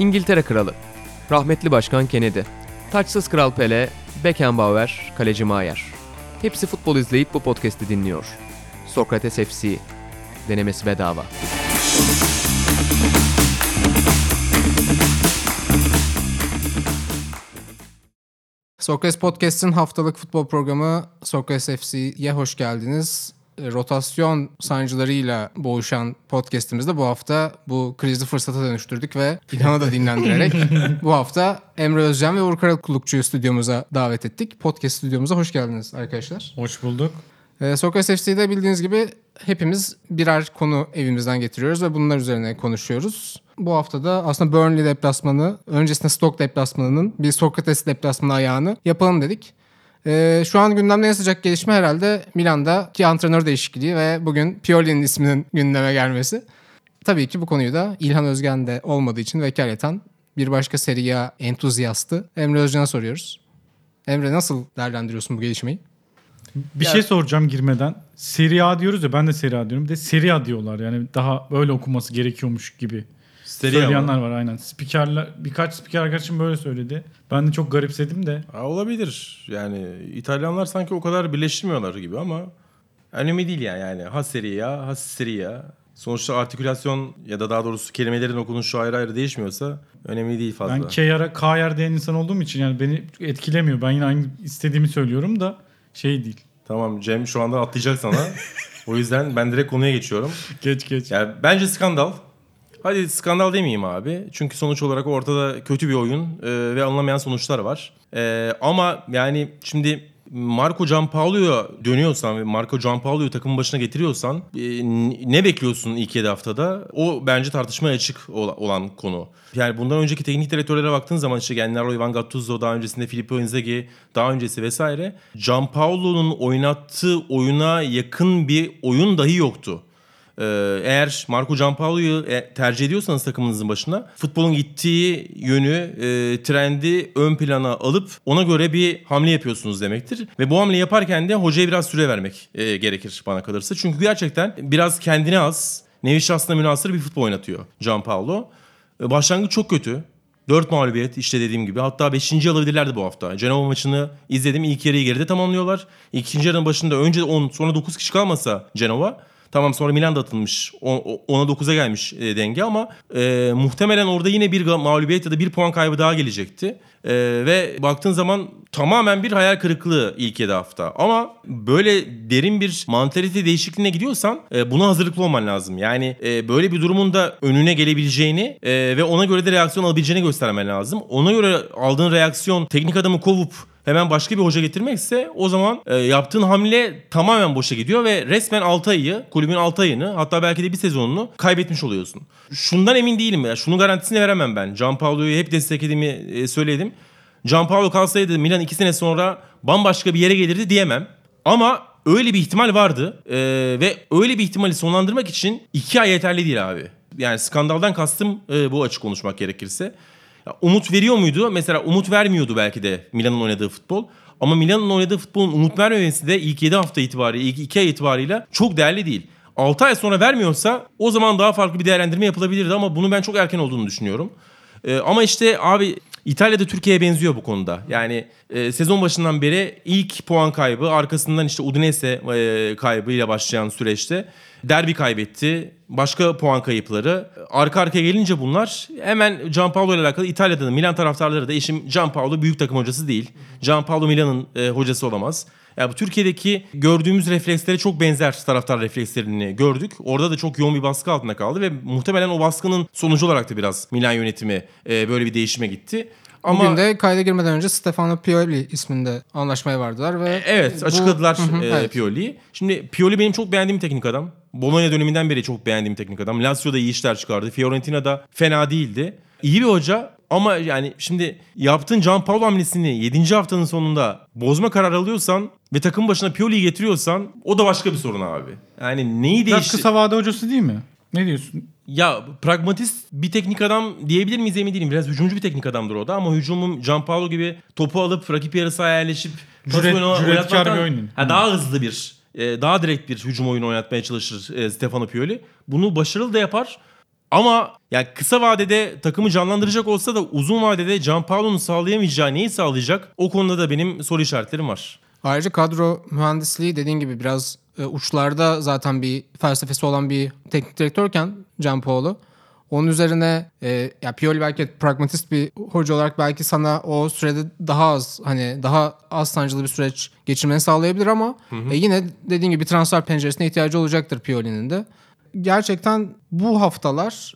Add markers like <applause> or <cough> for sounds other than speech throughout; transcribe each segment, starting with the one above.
İngiltere Kralı, rahmetli Başkan Kennedy, taçsız Kral Pele, Beckenbauer, Kaleci Maier. Hepsi futbol izleyip bu podcast'i dinliyor. Sokrates FC, denemesi bedava. Sokrates Podcast'in haftalık futbol programı Sokrates FC'ye hoş geldiniz. E, Rotasyon sancılarıyla boğuşan podcast'imizde bu hafta bu krizi fırsata dönüştürdük ve İlhan'ı da dinlendirerek <laughs> bu hafta Emre Özcan ve Uğur Karakulukçu'yu stüdyomuza davet ettik. Podcast stüdyomuza hoş geldiniz arkadaşlar. Hoş bulduk. Ee, Sokrates FC'de bildiğiniz gibi hepimiz birer konu evimizden getiriyoruz ve bunlar üzerine konuşuyoruz. Bu hafta da aslında Burnley deplasmanı, öncesinde Stoke deplasmanının bir Sokrates deplasmanı ayağını yapalım dedik. Ee, şu an gündemde en sıcak gelişme herhalde Milan'daki antrenör değişikliği ve bugün Pioli'nin isminin gündeme gelmesi. Tabii ki bu konuyu da İlhan Özgen de olmadığı için vekaleten bir başka Serie A entuzyastı Emre Özcan'a soruyoruz. Emre nasıl değerlendiriyorsun bu gelişmeyi? Bir şey soracağım girmeden. Serie A diyoruz ya ben de Serie A diyorum. Bir de Serie A diyorlar yani daha böyle okuması gerekiyormuş gibi. Serie A Söyleyenler var aynen. Spikerler birkaç spiker arkadaşım böyle söyledi. Ben de çok garipsedim de. Ha, olabilir. Yani İtalyanlar sanki o kadar birleştirmiyorlar gibi ama önemli değil yani. yani. Ha Serie A, ha Serie A. Sonuçta artikülasyon ya da daha doğrusu kelimelerin okunuşu ayrı ayrı değişmiyorsa önemli değil fazla. Ben K'yara K'yer diyen insan olduğum için yani beni etkilemiyor. Ben yine aynı istediğimi söylüyorum da şey değil. Tamam Cem şu anda atlayacak sana. <laughs> o yüzden ben direkt konuya geçiyorum. Geç geç. Yani bence skandal. Hadi skandal demeyeyim abi. Çünkü sonuç olarak ortada kötü bir oyun e, ve alınamayan sonuçlar var. E, ama yani şimdi Marco Giampaolo'ya dönüyorsan ve Marco Giampaolo'yu takımın başına getiriyorsan e, ne bekliyorsun ilk 7 haftada? O bence tartışmaya açık ola- olan konu. Yani bundan önceki teknik direktörlere baktığın zaman işte Gennaro Ivan Gattuso, daha öncesinde Filippo Inzaghi, daha öncesi vesaire. Giampaolo'nun oynattığı oyuna yakın bir oyun dahi yoktu. Ee, eğer Marco Giampaolo'yu e, tercih ediyorsanız takımınızın başına futbolun gittiği yönü, e, trendi ön plana alıp ona göre bir hamle yapıyorsunuz demektir. Ve bu hamle yaparken de hocaya biraz süre vermek e, gerekir bana kalırsa. Çünkü gerçekten biraz kendine az, nevi şahsına münasır bir futbol oynatıyor Giampaolo. Başlangıç çok kötü. 4 mağlubiyet işte dediğim gibi. Hatta 5. alabilirlerdi bu hafta. Cenova maçını izledim. İlk yarıyı geride tamamlıyorlar. İkinci yarının başında önce 10 sonra 9 kişi kalmasa Cenova. Tamam sonra Milan da atılmış. 10'a 9'a gelmiş e, denge ama e, muhtemelen orada yine bir mağlubiyet ya da bir puan kaybı daha gelecekti. E, ve baktığın zaman tamamen bir hayal kırıklığı ilk 7 hafta. Ama böyle derin bir mantalite değişikliğine gidiyorsan e, buna hazırlıklı olman lazım. Yani e, böyle bir durumun da önüne gelebileceğini e, ve ona göre de reaksiyon alabileceğini göstermen lazım. Ona göre aldığın reaksiyon teknik adamı kovup hemen başka bir hoca getirmekse o zaman e, yaptığın hamle tamamen boşa gidiyor ve resmen 6 ayı, kulübün 6 ayını hatta belki de bir sezonunu kaybetmiş oluyorsun. Şundan emin değilim ya. Şunun garantisini veremem ben. Gianpaolo'yu hep desteklediğimi e, söyledim. Gianpaolo kalsaydı Milan 2 sene sonra bambaşka bir yere gelirdi diyemem. Ama öyle bir ihtimal vardı E, ve öyle bir ihtimali sonlandırmak için 2 ay yeterli değil abi. Yani skandaldan kastım e, bu açık konuşmak gerekirse. Ya, umut veriyor muydu? Mesela umut vermiyordu belki de Milan'ın oynadığı futbol. Ama Milan'ın oynadığı futbolun umut vermemesi de ilk 7 hafta itibariyle, ilk 2 ay itibariyle çok değerli değil. 6 ay sonra vermiyorsa o zaman daha farklı bir değerlendirme yapılabilirdi ama bunu ben çok erken olduğunu düşünüyorum. Ee, ama işte abi İtalya'da Türkiye'ye benziyor bu konuda. Yani e, sezon başından beri ilk puan kaybı arkasından işte Udinese e, kaybıyla başlayan süreçte derbi kaybetti. Başka puan kayıpları. Arka arkaya gelince bunlar hemen Gianpaolo ile alakalı İtalya'da da Milan taraftarları da işim Gianpaolo büyük takım hocası değil. Gianpaolo Milan'ın e, hocası olamaz. Ya bu Türkiye'deki gördüğümüz reflekslere çok benzer taraftar reflekslerini gördük. Orada da çok yoğun bir baskı altında kaldı ve muhtemelen o baskının sonucu olarak da biraz Milan yönetimi e, böyle bir değişime gitti. Ama Bugün de kayda girmeden önce Stefano Pioli isminde anlaşmaya vardılar ve Evet bu- açıkladılar Hı hı, e, evet. Pioli'yi. Şimdi Pioli benim çok beğendiğim teknik adam. Bologna döneminden beri çok beğendiğim teknik adam. Lazio'da iyi işler çıkardı. Fiorentina'da fena değildi. İyi bir hoca ama yani şimdi yaptığın Gianpaolo hamlesini 7. haftanın sonunda bozma kararı alıyorsan ve takım başına Pioli'yi getiriyorsan o da başka bir sorun abi. Yani neyi Biraz değişti? kısa vade hocası değil mi? Ne diyorsun? Ya pragmatist bir teknik adam diyebilir miyiz emin değilim. Biraz hücumcu bir teknik adamdır o da ama hücumum Gianpaolo gibi topu alıp rakip yarı sahaya yerleşip Cüret- cüretkar bir oyun. Ha, daha hızlı bir, e, daha direkt bir hücum oyunu oynatmaya çalışır e, Stefano Pioli. Bunu başarılı da yapar Ama yani kısa vadede takımı canlandıracak olsa da uzun vadede Gianpaolo'nun sağlayamayacağı neyi sağlayacak? O konuda da benim soru işaretlerim var. Ayrıca kadro mühendisliği dediğin gibi biraz e, uçlarda zaten bir felsefesi olan bir teknik direktörken Gianpaolo. Onun üzerine e, ya Pioli belki pragmatist bir hoca olarak belki sana o sürede daha az hani daha az sancılı bir süreç geçirmeni sağlayabilir ama e, yine dediğin gibi transfer penceresine ihtiyacı olacaktır Pioli'nin de. Gerçekten bu haftalar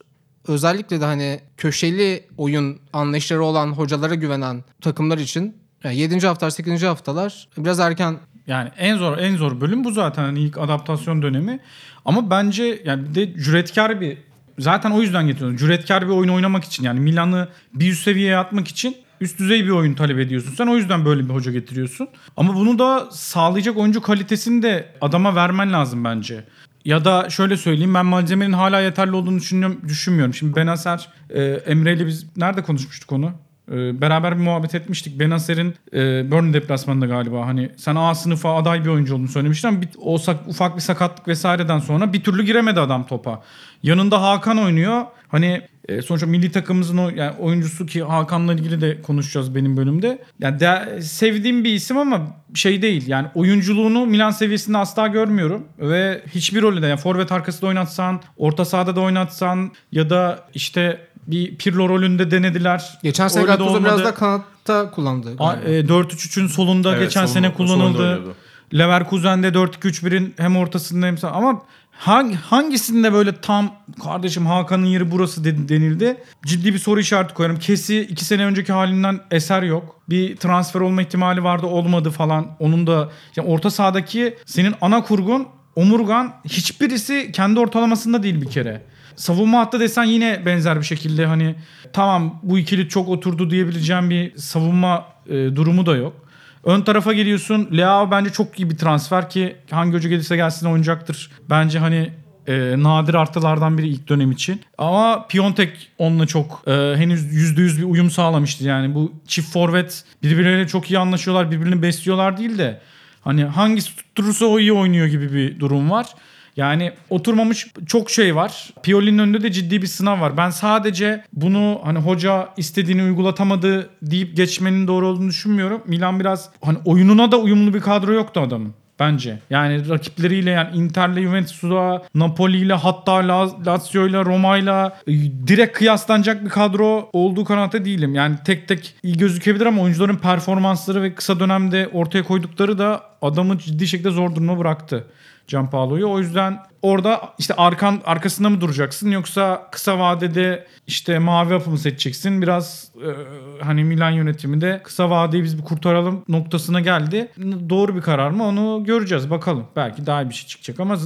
özellikle de hani köşeli oyun anlayışları olan hocalara güvenen takımlar için yani 7. haftalar 8. haftalar biraz erken Yani en zor en zor bölüm bu zaten hani ilk adaptasyon dönemi. Ama bence yani bir de cüretkar bir zaten o yüzden getiriyorum. Cüretkar bir oyun oynamak için yani Milan'ı bir üst seviyeye atmak için üst düzey bir oyun talep ediyorsun. Sen o yüzden böyle bir hoca getiriyorsun. Ama bunu da sağlayacak oyuncu kalitesini de adama vermen lazım bence. Ya da şöyle söyleyeyim ben malzemenin hala yeterli olduğunu düşünüyorum, düşünmüyorum. Şimdi Benacer, e, Emre ile biz nerede konuşmuştuk onu? E, beraber bir muhabbet etmiştik. Benacer'in e, Burnley deplasmanında galiba hani sen A sınıfa aday bir oyuncu olduğunu söylemiştin ama bir, o ufak bir sakatlık vesaireden sonra bir türlü giremedi adam topa. Yanında Hakan oynuyor. Hani e, sonuçta milli takımımızın o, yani oyuncusu ki Hakan'la ilgili de konuşacağız benim bölümde. Yani de, sevdiğim bir isim ama şey değil. Yani oyunculuğunu Milan seviyesinde asla görmüyorum ve hiçbir rolde de yani forvet arkasında oynatsan, orta sahada da oynatsan ya da işte bir Pirlo rolünde denediler. geçen sene de Gattuso biraz olmadı. da kanatta kullandı. A- galiba. e, 4-3-3'ün solunda Evet, geçen solunda- sene kullanıldı. Leverkusen'de 4-2-3-1'in hem ortasında hem sağ. Ama hangi, hangisinde böyle tam kardeşim Hakan'ın yeri burası de- denildi. Ciddi bir soru işareti koyarım. Kesi 2 sene önceki halinden eser yok. Bir transfer olma ihtimali vardı olmadı falan. Onun da yani orta sahadaki senin ana kurgun omurgan hiçbirisi kendi ortalamasında değil bir kere. Savunma hattı desen yine benzer bir şekilde hani tamam bu ikili çok oturdu diyebileceğim bir savunma e, durumu da yok. Ön tarafa geliyorsun. Leao bence çok iyi bir transfer ki hangi hoca gelirse gelsin oynayacaktır. Bence hani e, nadir artılardan biri ilk dönem için. Ama Piontek onunla çok e, henüz %100 bir uyum sağlamıştı. Yani bu çift forvet birbirleriyle çok iyi anlaşıyorlar. Birbirini besliyorlar değil de hani hangisi tutturursa o iyi oynuyor gibi bir durum var. Yani oturmamış çok şey var. Pioli'nin önünde de ciddi bir sınav var. Ben sadece bunu hani hoca istediğini uygulatamadı deyip geçmenin doğru olduğunu düşünmüyorum. Milan biraz hani oyununa da uyumlu bir kadro yoktu adamın. Bence. Yani rakipleriyle yani Inter'le Juventus'la, Napoli'yle hatta La- Lazio'yla, Roma'yla e, direkt kıyaslanacak bir kadro olduğu kanaate değilim. Yani tek tek iyi gözükebilir ama oyuncuların performansları ve kısa dönemde ortaya koydukları da adamı ciddi şekilde zor duruma bıraktı. Gianpaolo'yu. O yüzden orada işte arkan arkasında mı duracaksın yoksa kısa vadede işte mavi hapı mı seçeceksin? Biraz e, hani Milan yönetimi de kısa vadeyi biz bir kurtaralım noktasına geldi. Doğru bir karar mı onu göreceğiz bakalım. Belki daha iyi bir şey çıkacak ama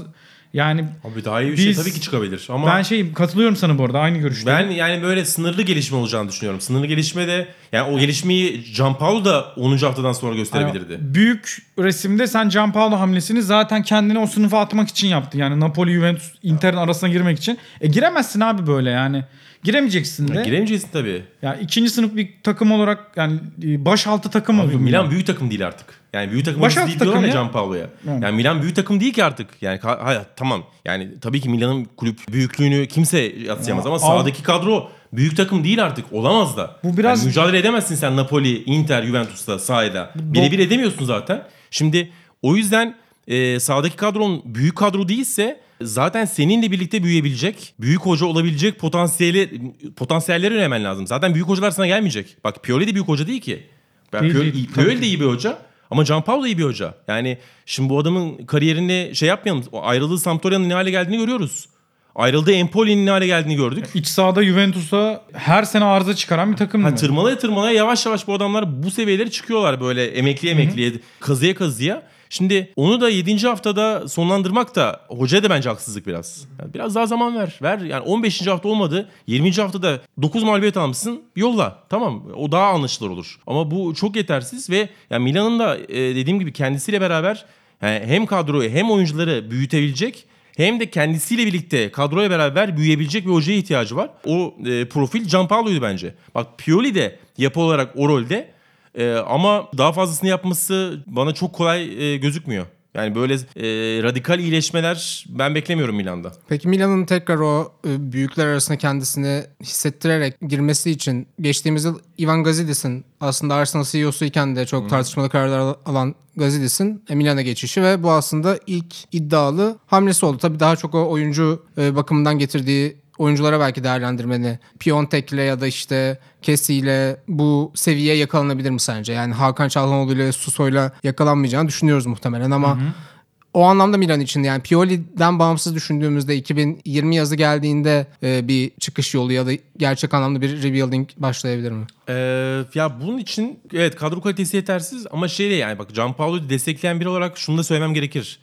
yani Abi daha iyi bir şey Biz- tabii ki çıkabilir ama ben şey katılıyorum sana bu arada aynı görüşte. ben yani böyle sınırlı gelişme olacağını düşünüyorum. Sınırlı gelişme de yani o gelişmeyi Gianpaolo da 10. haftadan sonra gösterebilirdi. Büyük resimde sen Gianpaolo hamlesini zaten kendini o sınıfa atmak için yaptı. Yani Napoli, Juventus, Inter'in arasına girmek için. E giremezsin abi böyle yani. Giremeyeceksin de. Ya giremeyeceksin tabii. Ya ikinci sınıf bir takım olarak yani e, baş altı takım Abi oldu. Milan büyük takım değil artık. Yani büyük takım Başaltı değil diyorlar ya ya. Gianpaolo'ya. Yani. Yani Milan büyük takım değil ki artık. Yani hayır, tamam. Yani tabii ki Milan'ın kulüp büyüklüğünü kimse yatsıyamaz Ya, ama sahadaki kadro büyük takım değil artık. Olamaz da. Bu biraz- Yani mücadele edemezsin sen Napoli, Inter, Juventus'ta sahada. Birebir edemiyorsun zaten. Şimdi o yüzden e, sahadaki kadron büyük kadro değilse zaten seninle birlikte büyüyebilecek, büyük hoca olabilecek potansiyeli potansiyelleri öğrenmen lazım. Zaten büyük hocalar sana gelmeyecek. Bak Pioli de büyük hoca değil ki. Ben Değil, Pioli, değil, Pioli de iyi bir hoca. Ama Gianpaolo iyi bir hoca. Yani şimdi bu adamın kariyerini şey yapmayalım. Ayrıldığı Sampdoria'nın ne hale geldiğini görüyoruz. Ayrıldığı Empoli'nin ne hale geldiğini gördük. İç sahada Juventus'a her sene arıza çıkaran bir takım. Ha, tırmalaya tırmalaya yavaş yavaş bu adamlar bu seviyelere çıkıyorlar böyle emekli emekliye kazıya kazıya. Şimdi onu da 7. haftada sonlandırmak da hocaya da bence haksızlık biraz. Yani biraz daha zaman ver. Ver yani 15. hafta olmadı. 20. haftada 9 mağlubiyet almışsın. Yolla. Tamam. O daha anlaşılır olur. Ama bu çok yetersiz ve yani Milan'ın da e, dediğim gibi kendisiyle beraber yani hem kadroyu hem oyuncuları büyütebilecek hem de kendisiyle birlikte kadroya beraber büyüyebilecek bir hocaya ihtiyacı var. O e, profil Gianpaolo'ydu bence. Bak Pioli de yapı olarak o rolde. E, ama daha fazlasını yapması bana çok kolay e, gözükmüyor. Yani böyle e, radikal iyileşmeler ben beklemiyorum Milan'da. Peki Milan'ın tekrar o e, büyükler arasında kendisini hissettirerek girmesi için geçtiğimiz yıl Ivan Gazidis'in aslında Arsenal CEO'su iken de çok tartışmalı kararlar al- alan Gazidis'in e, Milan'a geçişi ve bu aslında ilk iddialı hamlesi oldu. Tabii daha çok o oyuncu e, bakımından getirdiği oyunculara belki değerlendirmeni Piontek'le ya da işte Kessi'yle bu seviyeye yakalanabilir mi sence? Yani Hakan Çalhanoğlu ile Suso'yla yakalanmayacağını düşünüyoruz muhtemelen ama o anlamda Milan için yani Pioli'den bağımsız düşündüğümüzde 2020 yazı geldiğinde e, bir çıkış yolu ya da gerçek anlamda bir rebuilding başlayabilir mi? Ee, ya bunun için evet kadro kalitesi yetersiz ama şey de yani bak Gianpaolo'yu destekleyen biri olarak şunu da söylemem gerekir.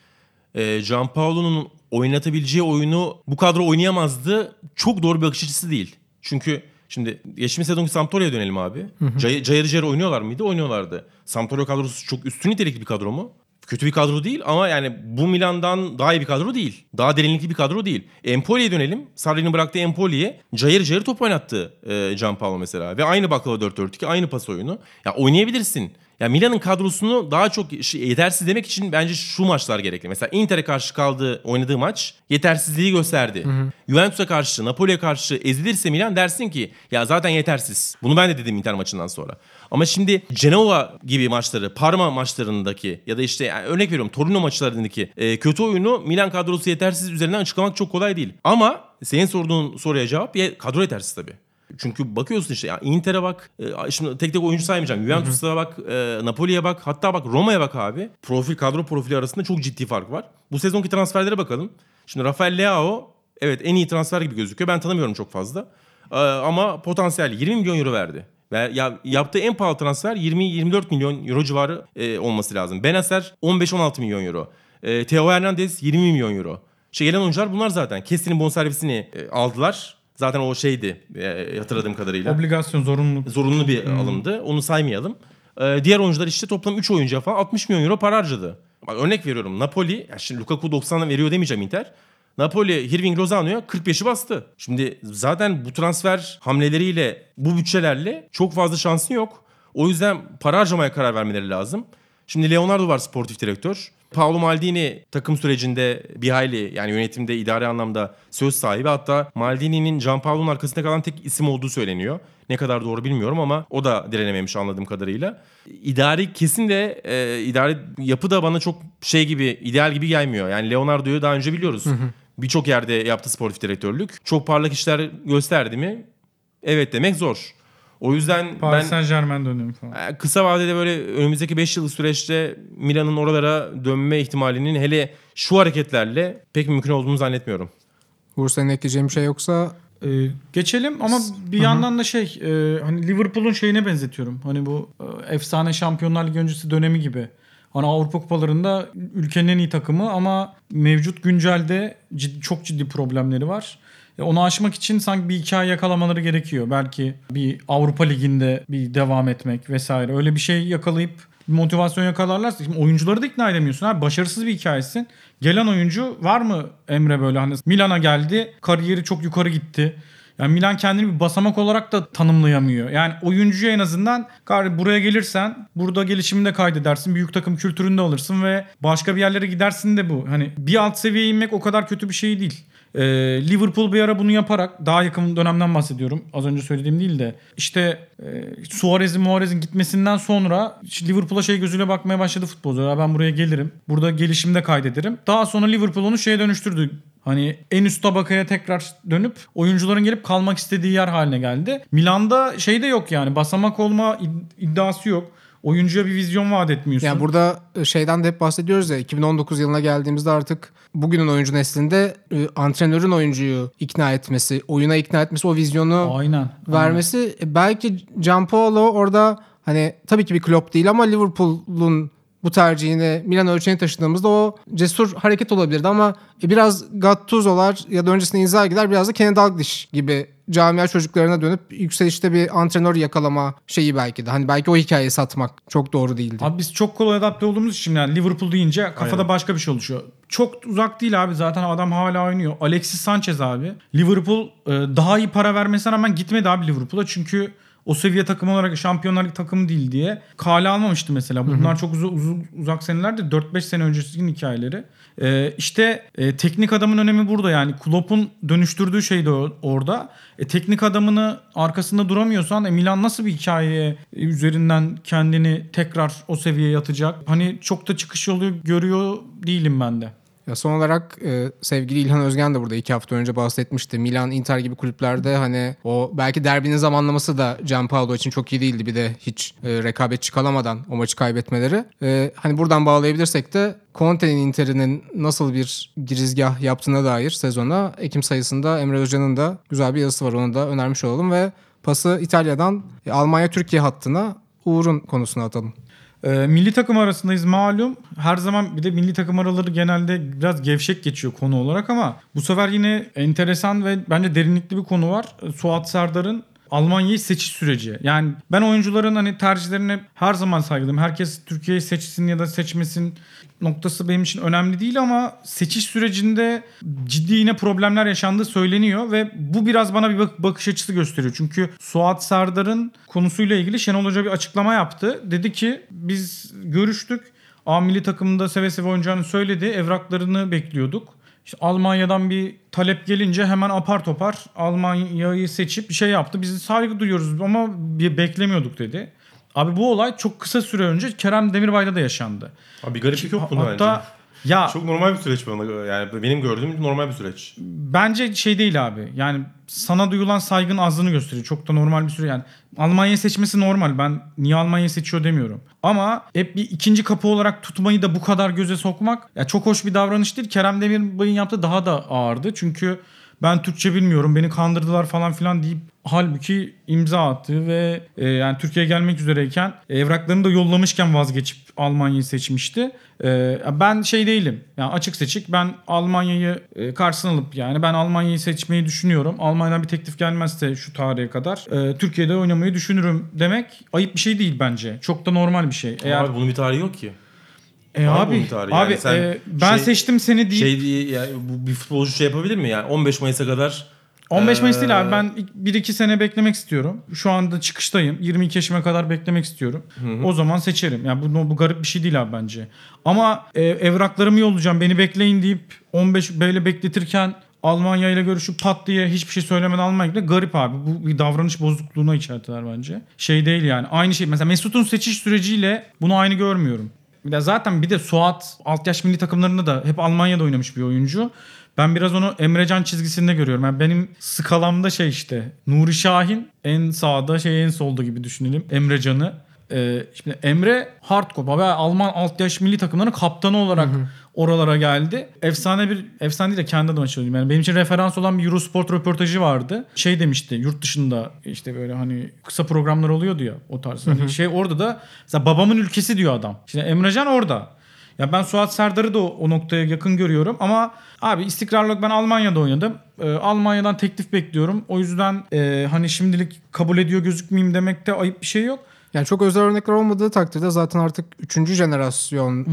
Ee, Gianpaolo'nun oynatabileceği oyunu bu kadro oynayamazdı. Çok doğru bir bakış açısı değil. Çünkü şimdi geçmiş sezonki Sampdoria'ya dönelim abi. Cay- Cayır cayır oynuyorlar mıydı? Oynuyorlardı. Sampdoria kadrosu çok üstün nitelikli bir kadro mu? Kötü bir kadro değil ama yani bu Milan'dan daha iyi bir kadro değil. Daha derinlikli bir kadro değil. Empoli'ye dönelim. Sarri'nin bıraktığı Empoli'ye cayır cayır top oynattı e, Gianpaolo mesela. Ve aynı baklava 4-4-2 aynı pas oyunu. Ya oynayabilirsin. Ya Milan'ın kadrosunu daha çok yetersiz demek için bence şu maçlar gerekli. Mesela Inter'e karşı kaldığı oynadığı maç yetersizliği gösterdi. Juventus'a karşı, Napoli'ye karşı ezilirse Milan dersin ki ya zaten yetersiz. Bunu ben de dedim Inter maçından sonra. Ama şimdi Genova gibi maçları, Parma maçlarındaki ya da işte yani örnek veriyorum Torino maçlarındaki e, kötü oyunu Milan kadrosu yetersiz üzerinden açıklamak çok kolay değil. Ama senin sorduğun soruya cevap kadro yetersiz tabii. Çünkü bakıyorsun işte ya Inter'e bak, e, şimdi tek tek oyuncu saymayacağım. Juventus'a bak, e, Napoli'ye bak, hatta bak Roma'ya bak abi. Profil kadro profili arasında çok ciddi fark var. Bu sezonki transferlere bakalım. Şimdi Rafael Leao evet en iyi transfer gibi gözüküyor. Ben tanımıyorum çok fazla. E, ama potansiyel 20 milyon euro verdi. Ve ya, yaptığı en pahalı transfer 20-24 milyon euro civarı e, olması lazım. Benacer 15-16 milyon euro. E, Theo Hernandez 20 milyon euro. Şey gelen oyuncular bunlar zaten. Kestin'in bonservisini e, aldılar. Zaten o şeydi e, hatırladığım kadarıyla. Obligasyon zorunluluk. Zorunlu bir alımdı. Onu saymayalım. E, diğer oyuncular işte toplam 3 oyuncuya falan 60 milyon euro para harcadı. Bak örnek veriyorum. Napoli, ya şimdi Lukaku 90'a veriyor demeyeceğim Inter. Napoli Hirving Lozano'ya 45'i bastı. Şimdi zaten bu transfer hamleleriyle, bu bütçelerle çok fazla şansın yok. O yüzden para harcamaya karar vermeleri lazım. Şimdi Leonardo var sportif direktör. Paolo Maldini takım sürecinde bir hayli yani yönetimde idari anlamda söz sahibi. Hatta Maldini'nin Gianpaolo'nun arkasında kalan tek isim olduğu söyleniyor. Ne kadar doğru bilmiyorum ama o da direnememiş anladığım kadarıyla. İdari kesin de e, idari yapı da bana çok şey gibi ideal gibi gelmiyor. Yani Leonardo'yu daha önce biliyoruz. Birçok yerde yaptı sportif direktörlük. Çok parlak işler gösterdi mi? Evet demek zor. O yüzden Paris ben Saint Germain dönemi falan. e, kısa vadede böyle önümüzdeki 5 yıllık süreçte Milan'ın oralara dönme ihtimalinin hele şu hareketlerle pek mümkün olduğunu zannetmiyorum. Uğur senin ekleyeceğin bir şey yoksa Ee, geçelim ama bir yandan da şey e, hani Liverpool'un şeyine benzetiyorum. Hani bu e, efsane Şampiyonlar Ligi öncesi dönemi gibi. Hani Avrupa kupalarında ülkenin en iyi takımı ama mevcut güncelde ciddi, çok ciddi problemleri var. E, onu aşmak için sanki bir hikaye yakalamaları gerekiyor. Belki bir Avrupa Ligi'nde bir devam etmek vesaire. Öyle bir şey yakalayıp bir motivasyon yakalarlarsa şimdi oyuncuları da ikna edemiyorsun. Abi başarısız bir hikayesin. Gelen oyuncu var mı Emre böyle hani Milan'a geldi kariyeri çok yukarı gitti. Yani Milan kendini bir basamak olarak da tanımlayamıyor. Yani oyuncuya en azından "Kar- buraya gelirsen burada gelişimini de kaydedersin. Büyük takım kültüründe alırsın ve başka bir yerlere gidersin de bu. Hani bir alt seviyeye inmek o kadar kötü bir şey değil. Ee, Liverpool bir ara bunu yaparak daha yakın dönemden bahsediyorum. Az önce söylediğim değil de işte e, Suarez'in Muarez'in gitmesinden sonra Liverpool'a şey gözüyle bakmaya başladı futbolcular. "Ya Ben buraya gelirim. Burada gelişimde kaydederim. Daha sonra Liverpool onu şeye dönüştürdü. Hani en üst tabakaya tekrar dönüp oyuncuların gelip kalmak istediği yer haline geldi. Milan'da şey de yok yani basamak olma id- iddiası yok. Oyuncuya bir vizyon vaat etmiyorsun. Yani burada e, şeyden de hep bahsediyoruz ya 2019 yılına geldiğimizde artık bugünün oyuncu neslinde e, antrenörün oyuncuyu ikna etmesi, oyuna ikna etmesi, o vizyonu Aynen. vermesi e, belki Gianpaolo orada hani tabii ki bir Klopp değil ama Liverpool'un bu tercihini Milan ölçeğine taşıdığımızda o cesur hareket olabilirdi ama e, biraz Gattuso'lar ya da öncesinde Inzaghi'ler biraz da Kenny Dalglish gibi camia çocuklarına dönüp yükselişte bir antrenör yakalama şeyi belki de. Hani belki o hikayeyi satmak çok doğru değildi. Abi biz çok kolay adapte olduğumuz için yani Liverpool deyince kafada başka bir şey oluşuyor. Çok uzak değil abi zaten adam hala oynuyor. Alexis Sanchez abi. Liverpool e, daha iyi para vermesine rağmen gitmedi abi Liverpool'a çünkü o seviye takım olarak Şampiyonlar Ligi takımı değil diye kale almamıştı mesela. Bunlar çok uzun, uzun uzak senelerdi. 4-5 sene öncesinin hikayeleri. Ee, işte e, teknik adamın önemi burada yani. Klopp'un dönüştürdüğü şey de orada. E, teknik adamını arkasında duramıyorsan e, Milan nasıl bir hikaye üzerinden kendini tekrar o seviyeye atacak? Hani çok da çıkış yolu görüyor değilim ben de. Ya son olarak e, sevgili İlhan Özgen de burada iki hafta önce bahsetmişti. Milan, Inter gibi kulüplerde hani o belki derbinin zamanlaması da Gianpaolo için çok iyi değildi. Bir de hiç e, rekabetçi kalamadan o maçı kaybetmeleri. E, hani buradan bağlayabilirsek de Conte'nin Inter'inin nasıl bir girizgah yaptığına dair sezona Ekim sayısında Emre Hoca'nın da güzel bir yazısı var. Onu da önermiş olalım ve pası İtalya'dan e, Almanya-Türkiye hattına Uğur'un konusuna atalım. Ee, milli takım arasındayız malum. Her zaman bir de milli takım araları genelde biraz gevşek geçiyor konu olarak ama bu sefer yine enteresan ve bence derinlikli bir konu var. Ee, Suat Serdar'ın Almanya'yı seçiş süreci. Yani ben oyuncuların hani tercihlerine her zaman saygılıyım. Herkes Türkiye'yi seçsin ya da seçmesin noktası benim için önemli değil ama seçiş sürecinde ciddi yine problemler yaşandığı söyleniyor ve bu biraz bana bir bak- bakış açısı gösteriyor. Çünkü Suat Serdar'ın konusuyla ilgili Şenol Hoca bir açıklama yaptı. Dedi ki biz görüştük. A milli takımında seve seve oynayacağını söyledi. Evraklarını bekliyorduk. İşte Almanya'dan bir talep gelince hemen apar topar Almanya'yı seçip bir şey yaptı. Biz saygı duyuyoruz ama bir beklemiyorduk dedi. Abi bu olay çok kısa süre önce Kerem Demirbay'da da yaşandı. Abi bir gariplik yok bunda Hatta bence. ya Çok normal bir süreç bana. Yani benim gördüğüm normal bir süreç. bence şey değil abi. Yani sana duyulan saygın azlığını gösteriyor. Çok da normal bir süre yani. Almanya'yı seçmesi normal. Ben niye Almanya'yı seçiyor demiyorum. Ama hep bir ikinci kapı olarak tutmayı da bu kadar göze sokmak ya çok hoş bir davranış değil. Kerem Demirbay'ın yaptığı daha da ağırdı. Çünkü ben Türkçe bilmiyorum beni kandırdılar falan filan deyip halbuki imza attı ve e, yani Türkiye'ye gelmek üzereyken evraklarını da yollamışken vazgeçip Almanya'yı seçmişti. E, ben şey değilim. Yani açık seçik ben Almanya'yı e, karşısına alıp yani ben Almanya'yı seçmeyi düşünüyorum. Almanya'dan bir teklif gelmezse şu tarihe kadar e, Türkiye'de oynamayı düşünürüm demek ayıp bir şey değil bence. Çok da normal bir şey. Eğer Abi bunun bir tarihi yok ki. E, var abi tarihi. Yani abi sen e, ben şey- seçtim seni deyip Şey diye yani bu bir futbolcu şey yapabilir mi? Yani 15 Mayıs'a kadar 15 Mayıs değil abi ben 1-2 sene beklemek istiyorum. Şu anda çıkıştayım. 22 yaşıma kadar beklemek istiyorum. O zaman seçerim. Yani bu, bu garip bir şey değil abi bence. Ama e, evraklarımı yollayacağım beni bekleyin deyip 15 böyle bekletirken Almanya ile görüşüp pat diye hiçbir şey söylemeden Almanya ile garip abi. Bu bir davranış bozukluğuna içerdiler bence. Şey değil yani. Aynı şey. Mesela Mesut'un seçiş süreciyle bunu aynı görmüyorum. Bir de zaten bir de Suat alt yaş milli takımlarında da hep Almanya'da oynamış bir oyuncu. Ben biraz onu Emrecan çizgisinde görüyorum. Yani benim skalamda şey işte Nuri Şahin en sağda şey en solda gibi düşünelim Emrecan'ı. Ee, şimdi Emre hardcore. Baba Alman alt yaş milli takımlarının kaptanı olarak oralara geldi. Efsane bir efsane değil de kendi adıma söyleyeyim. Yani benim için referans olan bir Eurosport röportajı vardı. Şey demişti yurt dışında işte böyle hani kısa programlar oluyordu ya o tarz. Hani şey orada da mesela babamın ülkesi diyor adam. Şimdi Emrecan orada. Ya ben Suat Serdar'ı da o, o noktaya yakın görüyorum ama abi istikrarlı ben Almanya'da oynadım. Ee, Almanya'dan teklif bekliyorum. O yüzden e, hani şimdilik kabul ediyor gözükmeyeyim demekte ayıp bir şey yok. Yani çok özel örnekler olmadığı takdirde zaten artık üçüncü jenerasyon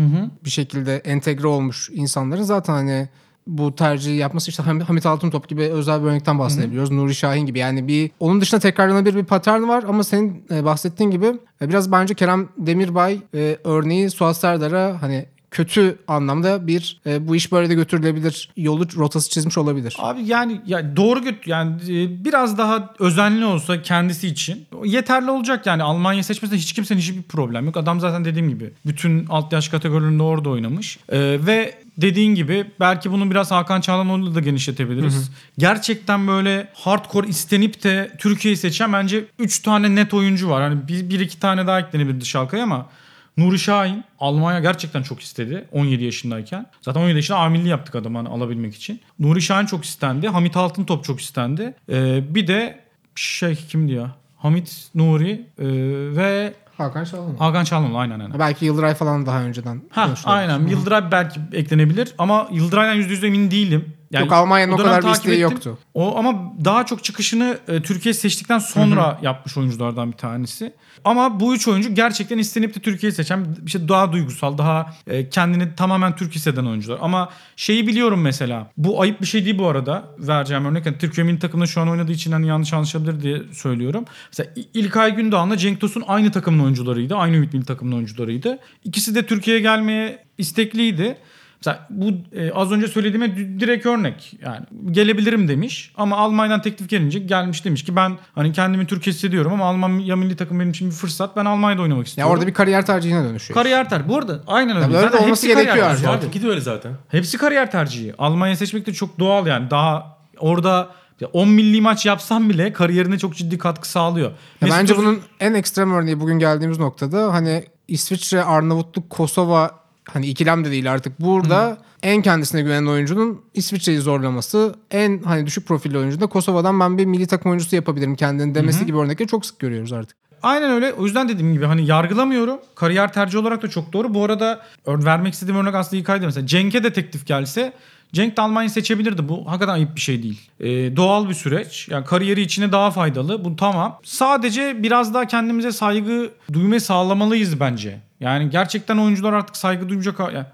bir şekilde entegre olmuş insanların zaten hani bu tercihi yapması işte Ham- Hamit Altıntop gibi özel bir örnekten bahsedebiliyoruz. Nuri Şahin gibi. Yani bir onun dışında tekrarlanabilir bir patern var ama senin e, bahsettiğin gibi e, biraz bence Kerem Demirbay e, örneği Suat Serdar'a hani kötü anlamda bir e, bu iş böyle de götürülebilir yolu rotası çizmiş olabilir. Abi yani ya doğru göt yani e, biraz daha özenli olsa kendisi için yeterli olacak yani Almanya seçmesinde hiç kimsenin hiçbir problem yok. Adam zaten dediğim gibi bütün alt yaş kategorilerinde orada oynamış. Ee, ve dediğin gibi belki bunu biraz Hakan Çağlanoğlu'yla da genişletebiliriz. Gerçekten böyle hardcore istenip de Türkiye'yi seçen bence 3 tane net oyuncu var. Hani bir, bir iki tane daha eklenebilir dış halkaya ama Nuri Şahin Almanya gerçekten çok istedi 17 yaşındayken. Zaten 17 yaşında amilli yaptık adamı hani alabilmek için. Nuri Şahin çok istendi. Hamit Altıntop çok istendi. Ee, bir de şey kimdi ya? Hamit Nuri e, ve Hakan Çalhanoğlu. Hakan Çalhanoğlu aynen aynen. Belki Yıldıray falan daha önceden Ha aynen Yıldıray belki eklenebilir ama Yıldıray'dan %100 emin değilim. Yok, Almanya'nın o dönem kadar bir isteği ettim. yoktu. O ama daha çok çıkışını e, Türkiye seçtikten sonra yapmış oyunculardan bir tanesi. Ama bu üç oyuncu gerçekten istenip de Türkiye'yi seçen işte daha duygusal, daha e, kendini tamamen Türk hisseden oyuncular. Ama şeyi biliyorum mesela. Bu ayıp bir şey değil bu arada. Vereceğim örnek. Yani Türkiye milli takımında şu an oynadığı için hani yanlış anlaşılabilir diye söylüyorum. Mesela İlkay Gündoğan'la Cenk Tosun aynı takımın oyuncularıydı. Aynı Ümit Milli takımın oyuncularıydı. İkisi de Türkiye'ye gelmeye istekliydi. Mesela bu e, az önce söylediğime direkt örnek. Yani gelebilirim demiş ama Almanya'dan teklif gelince gelmiş demiş ki ben hani kendimi Türk hissediyorum ama Almanya milli takım benim için bir fırsat. Ben Almanya'da oynamak Ya istiyorum. orada bir kariyer tercihine dönüşüyor. kariyer tercihi. Bu arada aynen öyle. Tabii öyle Zaten olması hepsi kariyer gerekiyor tercihi artık. Artık gidiyor öyle zaten. Hepsi kariyer tercihi. Almanya seçmek de çok doğal yani. Daha orada 10 milli maç yapsam bile kariyerine çok ciddi katkı sağlıyor. Ya Mesut bence Özil- bunun en ekstrem örneği bugün geldiğimiz noktada hani İsviçre, Arnavutluk, Kosova hani ikilem de değil artık. Burada en kendisine güvenen oyuncunun İsviçre'yi zorlaması, en hani düşük profilli oyuncu da Kosova'dan ben bir milli takım oyuncusu yapabilirim kendini demesi gibi örnekleri çok sık görüyoruz artık. Aynen öyle. O yüzden dediğim gibi hani yargılamıyorum. Kariyer tercih olarak da çok doğru. Bu arada vermek istediğim örnek aslında İlkay'dı mesela. Cenk'e de teklif gelse Cenk de Almanya'yı seçebilirdi. Bu hakikaten ayıp bir şey değil. Ee, doğal bir süreç. Yani kariyeri içine daha faydalı. Bu tamam. Sadece biraz daha kendimize saygı duymayı sağlamalıyız bence. Yani gerçekten oyuncular artık saygı duyacak. Yani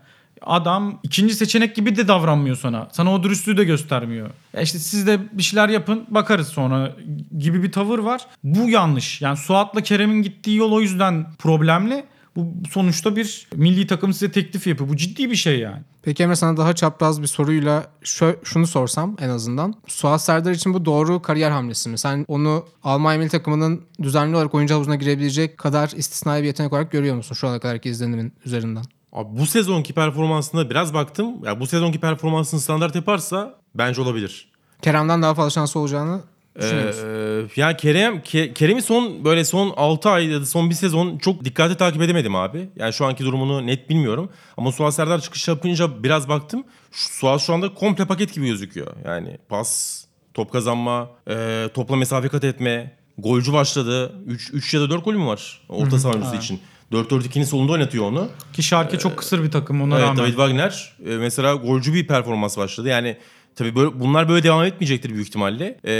adam ikinci seçenek gibi de davranmıyor sana. Sana o dürüstlüğü de göstermiyor. Ya işte siz de bir şeyler yapın bakarız sonra gibi bir tavır var. Bu yanlış. Yani Suat'la Kerem'in gittiği yol o yüzden problemli. Bu sonuçta bir milli takım size teklif yapıyor. Bu ciddi bir şey yani. Peki Emre sana daha çapraz bir soruyla şö- şunu sorsam en azından. Suat Serdar için bu doğru kariyer hamlesi mi? Sen onu Almanya milli takımının düzenli olarak oyuncu havuzuna girebilecek kadar istisnai bir yetenek olarak görüyor musun şu ana kadarki izlenimin üzerinden? Abi bu sezonki performansına biraz baktım. Ya bu sezonki performansını standart yaparsa bence olabilir. Kerem'den daha fazla şansı olacağını? Ee, ya Kerem Ke- Kerem'i son böyle son 6 ay ya da son bir sezon çok dikkatli takip edemedim abi. Yani şu anki durumunu net bilmiyorum. Ama Suat Serdar çıkış yapınca biraz baktım. Şu, Suat şu anda komple paket gibi gözüküyor. Yani pas, top kazanma, e, topla mesafe kat etme, golcü başladı. 3 3 ya da 4 golü mü var orta saha oyuncusu için? 4-4-2'nin solunda oynatıyor onu. Ki Şarkı çok kısır bir takım ona Evet, rağmen. David Wagner e, mesela golcü bir performans başladı. Yani tabii böyle, bunlar böyle devam etmeyecektir büyük ihtimalle. E,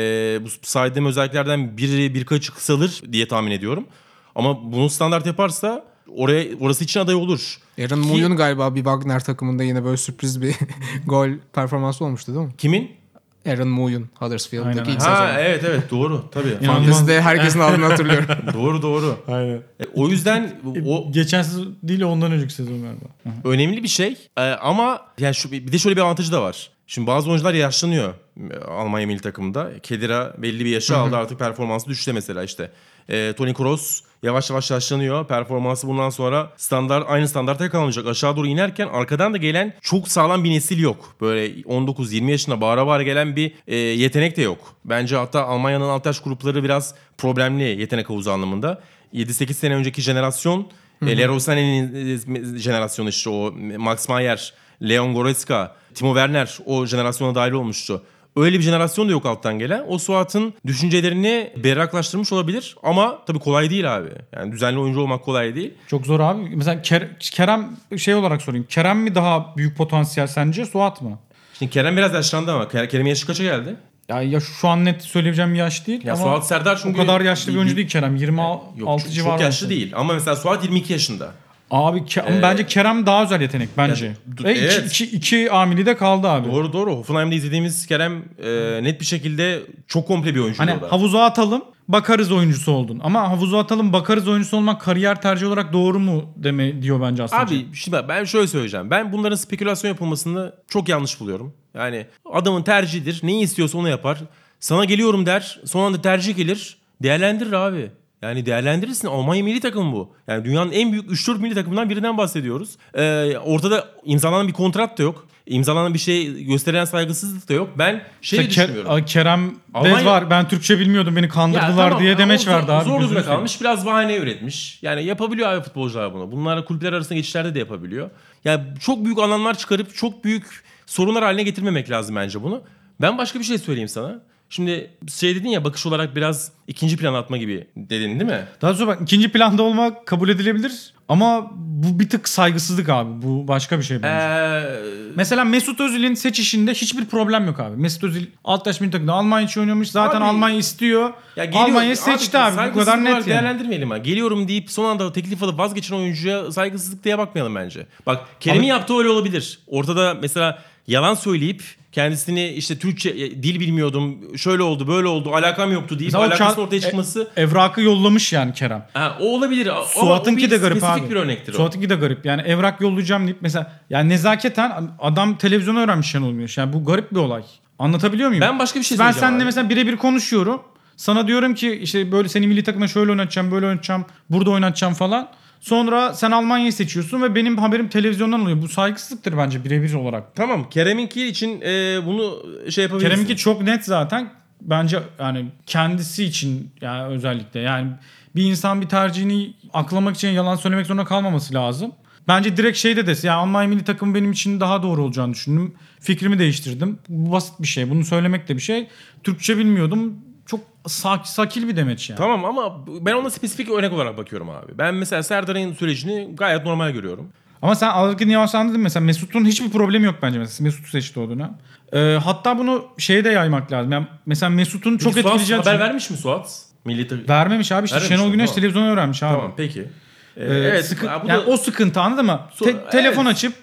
bu saydığım özelliklerden biri birkaçı kısalır diye tahmin ediyorum. Ama bunu standart yaparsa oraya orası için aday olur. Aaron Ki- galiba bir Wagner takımında yine böyle sürpriz bir <laughs> gol performansı olmuştu değil mi? Kimin? Aaron Muyun Huddersfield'daki ilk Ha sezon. evet evet doğru tabii. <laughs> Fantezide herkesin adını hatırlıyorum. <laughs> doğru doğru. Aynen. E, O yüzden o Geçen sezon değil ondan önceki sezon galiba. önemli bir şey. Ee, ama yani şu bir de şöyle bir avantajı da var. Şimdi bazı oyuncular yaşlanıyor e, Almanya milli takımında. Kedira belli bir yaşı aldı artık performansı düştü mesela işte. Ee, Toni Kroos yavaş yavaş yaşlanıyor. Performansı bundan sonra standart aynı standarta yakalanacak. Aşağı doğru inerken arkadan da gelen çok sağlam bir nesil yok. Böyle 19-20 yaşında bağıra bağıra gelen bir e, yetenek de yok. Bence hatta Almanya'nın alt yaş grupları biraz problemli yetenek havuzu anlamında. 7-8 sene önceki jenerasyon e, Leroy Sané'nin e, jenerasyonu işte o Max Meyer, Leon Goretzka, Timo Werner o jenerasyona dahil olmuştu. Öyle bir jenerasyon da yok alttan gelen. O Suat'ın düşüncelerini berraklaştırmış olabilir ama tabii kolay değil abi. Yani düzenli oyuncu olmak kolay değil. Çok zor abi. Mesela Ker- Kerem şey olarak sorayım. Kerem mi daha büyük potansiyel sence Suat mı? Şimdi Kerem biraz yaşlandı ama Ker- Kerem'in yaşı kaça geldi? Ya, ya şu an net söyleyebileceğim yaş değil Ya ama Suat Serdar o çünkü... kadar yaşlı bir oyuncu değil Kerem. 26 Yok, çok, civarı. çok yaşlı değil ama mesela Suat 22 yaşında. Abi Ke- ama bence Kerem daha özel yetenek bence. Ya, d- Ve iki, evet. iki, iki amili de kaldı abi. Doğru doğru. Hoffenheim'de izlediğimiz Kerem e, net bir şekilde çok komple bir oyuncu Hani orada. havuza atalım bakarız oyuncusu oldun. Ama havuza atalım bakarız oyuncusu olmak kariyer tercih olarak doğru mu deme diyor bence aslında. Abi şimdi bak, ben şöyle söyleyeceğim. Ben bunların spekülasyon yapılmasını çok yanlış buluyorum. Yani adamın tercihidir. Neyi istiyorsa onu yapar. Sana geliyorum der. Son anda tercih gelir. Değerlendirir abi. Yani değerlendirirsin. Almanya milli takımı bu. Yani dünyanın en büyük 3-4 milli takımından birinden bahsediyoruz. Ee, ortada imzalanan bir kontrat da yok. İmzalanan bir şey gösteren saygısızlık da yok. Ben şey Ker- düşünüyorum. Aa, Kerem Almanya- Bez var ben Türkçe bilmiyordum beni Ya kandırdılar tamam, diye demeç zor- verdi abi. Zor durumda kalmış. Biraz bahane üretmiş. Yani yapabiliyor abi futbolcular bunu. Bunlarla kulüpler arasında geçişlerde de yapabiliyor. Yani çok büyük anlamlar çıkarıp çok büyük sorunlar haline getirmemek lazım bence bunu. Ben başka bir şey söyleyeyim sana. Şimdi şey dedin ya bakış olarak biraz ikinci plan atma gibi dedin değil mi? Daha sonra bak ikinci planda olmak kabul edilebilir. Ama bu bir tık saygısızlık abi. Bu başka bir şey bence. Ee, Mesela Mesut Özil'in seçişinde hiçbir problem yok abi. Mesut Özil alt yaş milli takımda Almanya için oynuyormuş. Zaten Abi- Almanya istiyor. Ya geliyor- Almanya seçti abi. Bu saygısızlık kadar net yani. Değerlendirmeyelim ha. Geliyorum deyip son anda teklif alıp vazgeçen oyuncuya saygısızlık diye bakmayalım bence. Bak Kerem'in Abi- yaptığı öyle olabilir. Ortada mesela yalan söyleyip kendisini işte Türkçe e, dil bilmiyordum, şöyle oldu, böyle oldu, alakam yoktu deyip Mesela o alakasının ka- ortaya çıkması E- evrakı yollamış yani Kerem. ha, o olabilir. Ama o Suat'ınki de garip spesifik abi. bir örnektir o. Suat'ınki de garip. Yani evrak yollayacağım deyip mesela yani nezaketen adam televizyonu öğrenmiş Şenol Güneş. Yani bu garip bir olay. Anlatabiliyor muyum? Ben başka bir şey Ben söyleyeceğim seninle abi. mesela birebir konuşuyorum. Sana diyorum ki işte böyle seni milli takımda şöyle oynatacağım, böyle oynatacağım, burada oynatacağım falan. Sonra sen Almanya'yı seçiyorsun ve benim haberim televizyondan oluyor. Bu saygısızlıktır bence birebir olarak. Tamam Kerem'inki için e, bunu şey yapabilirsin. Kerem'inki çok net zaten. Bence yani kendisi için yani özellikle yani bir insan bir tercihini aklamak için yalan söylemek zorunda kalmaması lazım. Bence direkt şey de desin. Yani Almanya milli takımı benim için daha doğru olacağını düşündüm. Fikrimi değiştirdim. Bu basit bir şey. Bunu söylemek de bir şey. Türkçe bilmiyordum. Çok sak, sakil bir demeç yani. Tamam ama ben ona spesifik örnek olarak bakıyorum abi. Ben mesela Serdar'ın sürecini gayet normal görüyorum. Ama sen alırken yavaşlandın mesela Mesut'un hiçbir problemi yok bence mesela. Mesut'u seçti o dönem. Ee, hatta bunu şeye de yaymak lazım. Yani mesela Mesut'un çok Peki Suat etkileyeceği... haber vermiş mi Suat? Milli. Vermemiş abi işte Vermemiş Şenol mi? Güneş Tamam. televizyonu öğrenmiş abi. Tamam peki. Ee, Ee, evet. sıkı- bu yani da o sıkıntı anladın mı? So- Te- telefon evet. açıp be-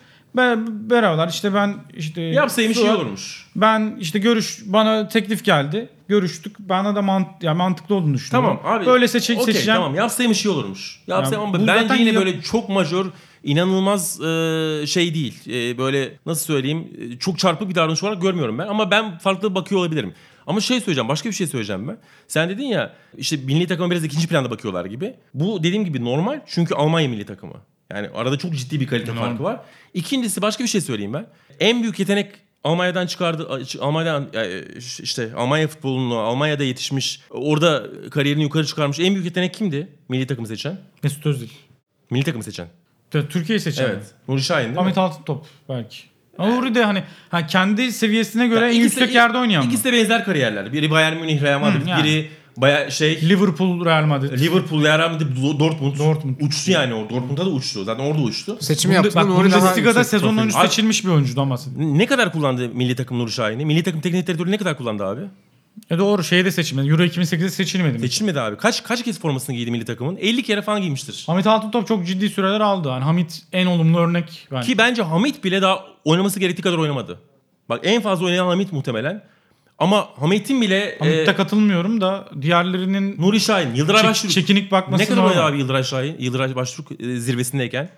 beraber işte ben işte yapsaymış iyi olurmuş. Ben işte görüş bana teklif geldi. Görüştük. Bana da mant yani mantıklı olduğunu düşünüyorum. Tamam abi. Böyle seçe- Okey, seçeceğim. Tamam yapsaymış iyi olurmuş. Yapsayım Yani ama bence yine yap- böyle çok majör inanılmaz e, şey değil. E, böyle nasıl söyleyeyim e, çok çarpık bir davranış olarak görmüyorum ben. Ama ben farklı bakıyor olabilirim. Ama şey söyleyeceğim başka bir şey söyleyeceğim ben. Sen dedin ya işte milli takıma biraz ikinci planda bakıyorlar gibi. Bu dediğim gibi normal çünkü Almanya milli takımı. Yani arada çok ciddi bir kalite farkı var. İkincisi başka bir şey söyleyeyim ben. En büyük yetenek Almanya'dan çıkardı Almanya'dan yani işte Almanya futbolunu Almanya'da yetişmiş orada kariyerini yukarı çıkarmış en büyük yetenek kimdi milli takımı seçen? Mesut Özil. Milli takımı seçen. Türkiye'yi seçen. Evet. Nuri Şahin değil Ahmet mi? Altıntop belki. Ama Nuri de hani ha, kendi seviyesine göre en İkisi- yüksek yerde oynayan mı? İkisi de benzer kariyerler. Biri Bayern Münih, Real Madrid, yani. biri baya şey Liverpool, Real Madrid. Liverpool, Real Madrid, Dortmund. Dortmund. Uçtu yani o. Dortmund'da da uçtu. Zaten orada uçtu. Seçimi Bunde- yaptığında bak Bundesliga'da yüksek sezon profil. oyuncusu Abi- seçilmiş bir oyuncudan bahsediyorum. Ne kadar kullandı milli takım Nuri Şahin'i? Milli takım teknik direktörü ne kadar kullandı abi? E doğru şeyde seçilmedi. Euro 2008'de seçilmedi mi? Seçilmedi abi. Kaç kaç kez formasını giydi milli takımın? 50 kere falan giymiştir. Hamit Altıntop çok ciddi süreler aldı. Yani Hamit en olumlu örnek. bence. Ki bence Hamit bile daha oynaması gerektiği kadar oynamadı. Bak en fazla oynayan Hamit muhtemelen. Ama Hamit'in bile Hamit'te e, katılmıyorum da diğerlerinin Nuri Şahin, Yıldıray çek- Baştürk. çekinik bakması Ne kadar oynadı abi Yıldıray Şahin? Yıldıray Baştürk e, zirvesindeyken.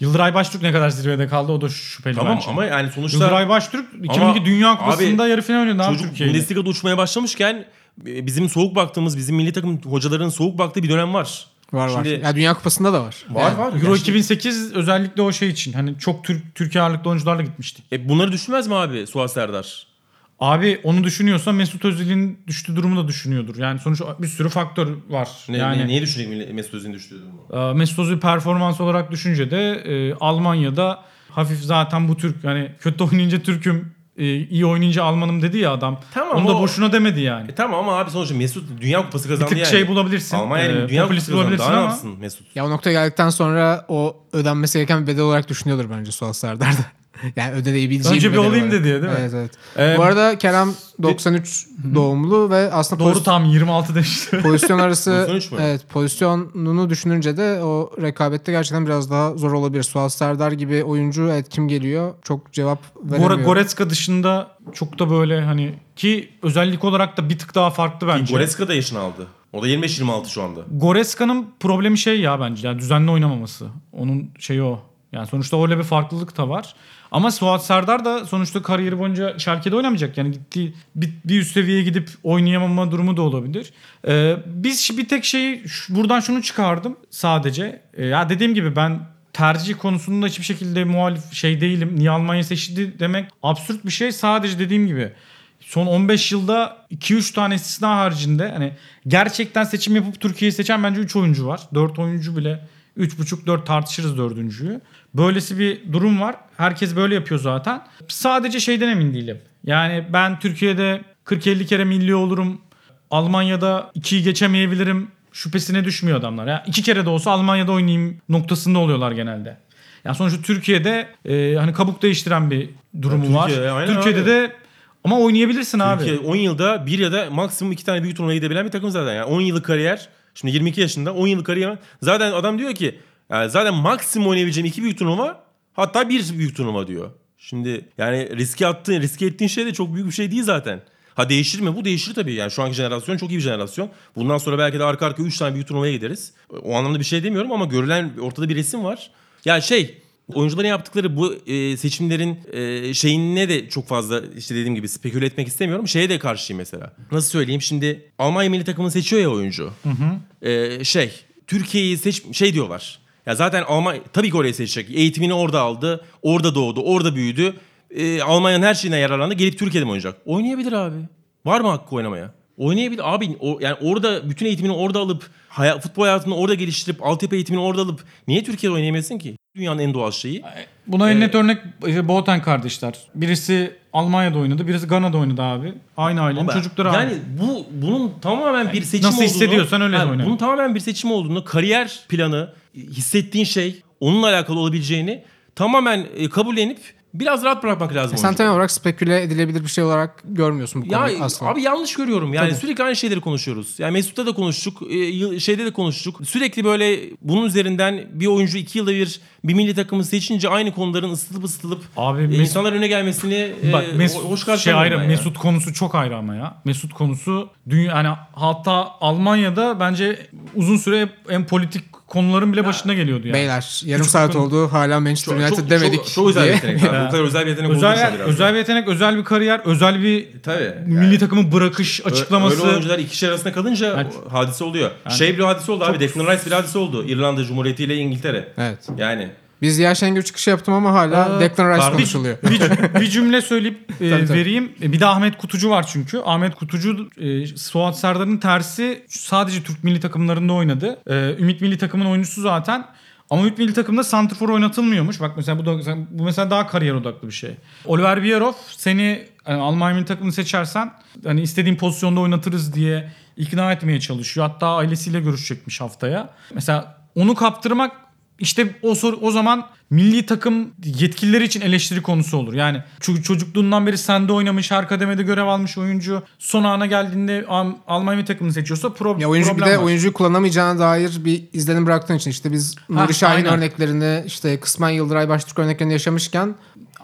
Yıldıray Baştürk ne kadar zirvede kaldı o da şüpheli Tamam bence. ama yani sonuçta Yıldıray Baştürk 2002 Dünya Kupası'nda yarı final oynadı abi çocuk Türkiye'yle. Bundesliga'da uçmaya başlamışken e, bizim soğuk baktığımız, bizim milli takım hocaların soğuk baktığı bir dönem var. Var var. Şimdi- Ya Dünya Kupası'nda da var. Var Yani var. Euro Yani 2008 özellikle o şey için. Hani çok Türk Türkiye ağırlıklı oyuncularla gitmiştik. E bunları düşünmez mi abi Suat Serdar? Abi onu düşünüyorsa Mesut Özil'in düştüğü durumu da düşünüyordur. Yani sonuç bir sürü faktör var. Ne, yani ne, neyi düşünecek Mesut Özil'in düştüğü durumu? e, Mesut Özil performans olarak düşünce de e, Almanya'da hafif zaten bu Türk hani kötü oynayınca Türk'üm e, iyi oynayınca Almanım dedi ya adam. Tamam, Onu da o- boşuna demedi yani. E tamam ama abi sonuçta Mesut Dünya Kupası Bir kazandı tık yani. şey bulabilirsin. Almanya'nın e, Dünya Kupası kazandı. bulabilirsin Daha ne ama yapsın Mesut? Ya o noktaya geldikten sonra o ödenmesi gereken bir bedel olarak düşünüyordur bence Suat Serdar da. <laughs> yani ödeyebileceği Önce bir olayım olarak. dedi ya, değil mi? Evet evet. Ee, Bu arada Kerem 93 doğumlu ve aslında doğru poz- tam 26 demişti. <laughs> <laughs> pozisyon arası 93 mü? evet pozisyonunu düşününce de o rekabette gerçekten biraz daha zor olabilir. Suat Serdar gibi oyuncu evet kim geliyor çok cevap veremiyor. Goretzka dışında çok da böyle hani ki özellik olarak da bir tık daha farklı bence. Goretzka da yaşını aldı. O da 25-26 şu anda. Goreska'nın problemi şey ya bence yani düzenli oynamaması. Onun şeyi o. Yani sonuçta öyle bir farklılık da var. Ama Suat Serdar da sonuçta kariyeri boyunca Schalke'de oynamayacak. Yani gittiği bir, bir üst seviyeye gidip oynayamama durumu da olabilir. Ee, biz bir tek şeyi buradan şunu çıkardım sadece. Ee, ya dediğim gibi ben tercih konusunda hiçbir şekilde muhalif şey değilim. Niye Almanya seçildi demek absürt bir şey. Sadece dediğim gibi son 15 yılda 2-3 tane istisna haricinde hani gerçekten seçim yapıp Türkiye'yi seçen bence 3 oyuncu var. 4 oyuncu bile 3,5-4 tartışırız dördüncüyü. Böylesi bir durum var. Herkes böyle yapıyor zaten. Sadece şeyden emin değilim. Yani ben Türkiye'de 40-50 kere milli olurum. Almanya'da 2'yi geçemeyebilirim şüphesine düşmüyor adamlar. Ya iki kere de olsa Almanya'da oynayayım noktasında oluyorlar genelde. Yani sonuçta Türkiye'de e, hani kabuk değiştiren bir durumu Ya var. Türkiye, aynen Türkiye'de abi. de ama oynayabilirsin abi. Türkiye 10 yılda bir ya da maksimum iki tane büyük turnuvaya gidebilen bir takım zaten. Yani 10 yıllık kariyer. Şimdi 22 yaşında 10 yıllık kariyer. Zaten adam diyor ki yani zaten maksimum oynayabileceğim iki büyük turnuva hatta bir büyük turnuva diyor. Şimdi yani riske attığın, riske ettiğin şey de çok büyük bir şey değil zaten. Ha değişir mi? Bu değişir tabii. Yani şu anki jenerasyon çok iyi bir jenerasyon. Bundan sonra belki de arka arkaya 3 tane büyük turnuvaya gideriz. O anlamda bir şey demiyorum ama görülen ortada bir resim var. Yani şey oyuncuların yaptıkları bu e, seçimlerin e, şeyine de çok fazla işte dediğim gibi speküle etmek istemiyorum. Şeye de karşıyım mesela. Nasıl söyleyeyim şimdi Almanya milli takımını seçiyor ya oyuncu. E, şey Türkiye'yi seç şey diyorlar. Ya zaten Almanya tabii ki orayı seçecek. Eğitimini orada aldı. Orada doğdu. Orada büyüdü. E, Almanya'nın her şeyine yararlandı. Gelip Türkiye'de mi oynayacak? Oynayabilir abi. Var mı hakkı oynamaya? Oynayabilir abi o, yani orada bütün eğitimini orada alıp haya- futbol hayatını orada geliştirip altyapı eğitimini orada alıp niye Türkiye'de oynayamasın ki? Dünyanın en doğal şeyi. Buna en net örnek işte Boateng kardeşler. Birisi Almanya'da oynadı, birisi Gana'da oynadı abi. Aynı ailenin Ama çocukları yani abi. bu bunun tamamen bir seçim nasıl olduğunu hissediyorsan öyle oyna. Bunun tamamen bir seçim olduğunu, kariyer planı, hissettiğin şey, onunla alakalı olabileceğini tamamen e, kabullenip biraz rahat bırakmak lazım. Sen oyuncuları. temel olarak speküle edilebilir bir şey olarak görmüyorsun bu Ya konuyu aslında. abi yanlış görüyorum. Yani Tabii. sürekli aynı şeyleri konuşuyoruz. Yani Mesut'ta da konuştuk, e, şeyde de konuştuk. Sürekli böyle bunun üzerinden bir oyuncu iki yılda bir bir milli takımı seçince aynı konuların ısıtılıp ısıtılıp Abi e, Mesut- insanlar öne gelmesini e, Bak Mesut hoş şey ayrı ya. Mesut konusu çok ayrı ama ya. Mesut konusu dünya hani hatta Almanya'da bence uzun süre en politik konuların bile başına geliyordu yani. Beyler yarım Küçük saat konu. oldu hala Manchester United demedik Çok, çok özel bir diye. yetenek abi. Bu <laughs> kadar özel bir yetenek Özel, özel bir yetenek, özel bir kariyer, özel bir Tabii. milli takımı bırakış açıklaması. Öyle oyuncular iki kişi arasında kalınca Evet. hadise oluyor. Şey bir hadise oldu abi. Declan Rice bir hadise oldu. İrlanda Cumhuriyeti ile İngiltere. Evet. Yani Biz Ziya Şengül çıkışı yaptım ama hala Aa, Declan Rice konuşuluyor. bir, bir cümle söyleyip e, <laughs> Tabii, tabii. vereyim. E, Bir de Ahmet Kutucu var çünkü. Ahmet Kutucu e, Suat Serdar'ın tersi sadece Türk milli takımlarında oynadı. E, Ümit milli takımın oyuncusu zaten. Ama Ümit milli takımda santrfor oynatılmıyormuş. Bak mesela bu da bu mesela daha kariyer odaklı bir şey. Oliver Bierhoff seni yani Almanya milli takımını seçersen hani istediğin pozisyonda oynatırız diye ikna etmeye çalışıyor. Hatta ailesiyle görüşecekmiş haftaya. Mesela onu kaptırmak işte o soru o zaman milli takım yetkilileri için eleştiri konusu olur. Yani çünkü çocukluğundan beri sende oynamış, her kademede görev almış oyuncu son ana geldiğinde Al- Almanya takımını seçiyorsa pro- Ya oyuncu bir problem de var. oyuncuyu kullanamayacağına dair bir izlenim bıraktığın için işte biz Nuri Şahin aynen. örneklerini işte kısmen Yıldıray Baştürk örneklerini yaşamışken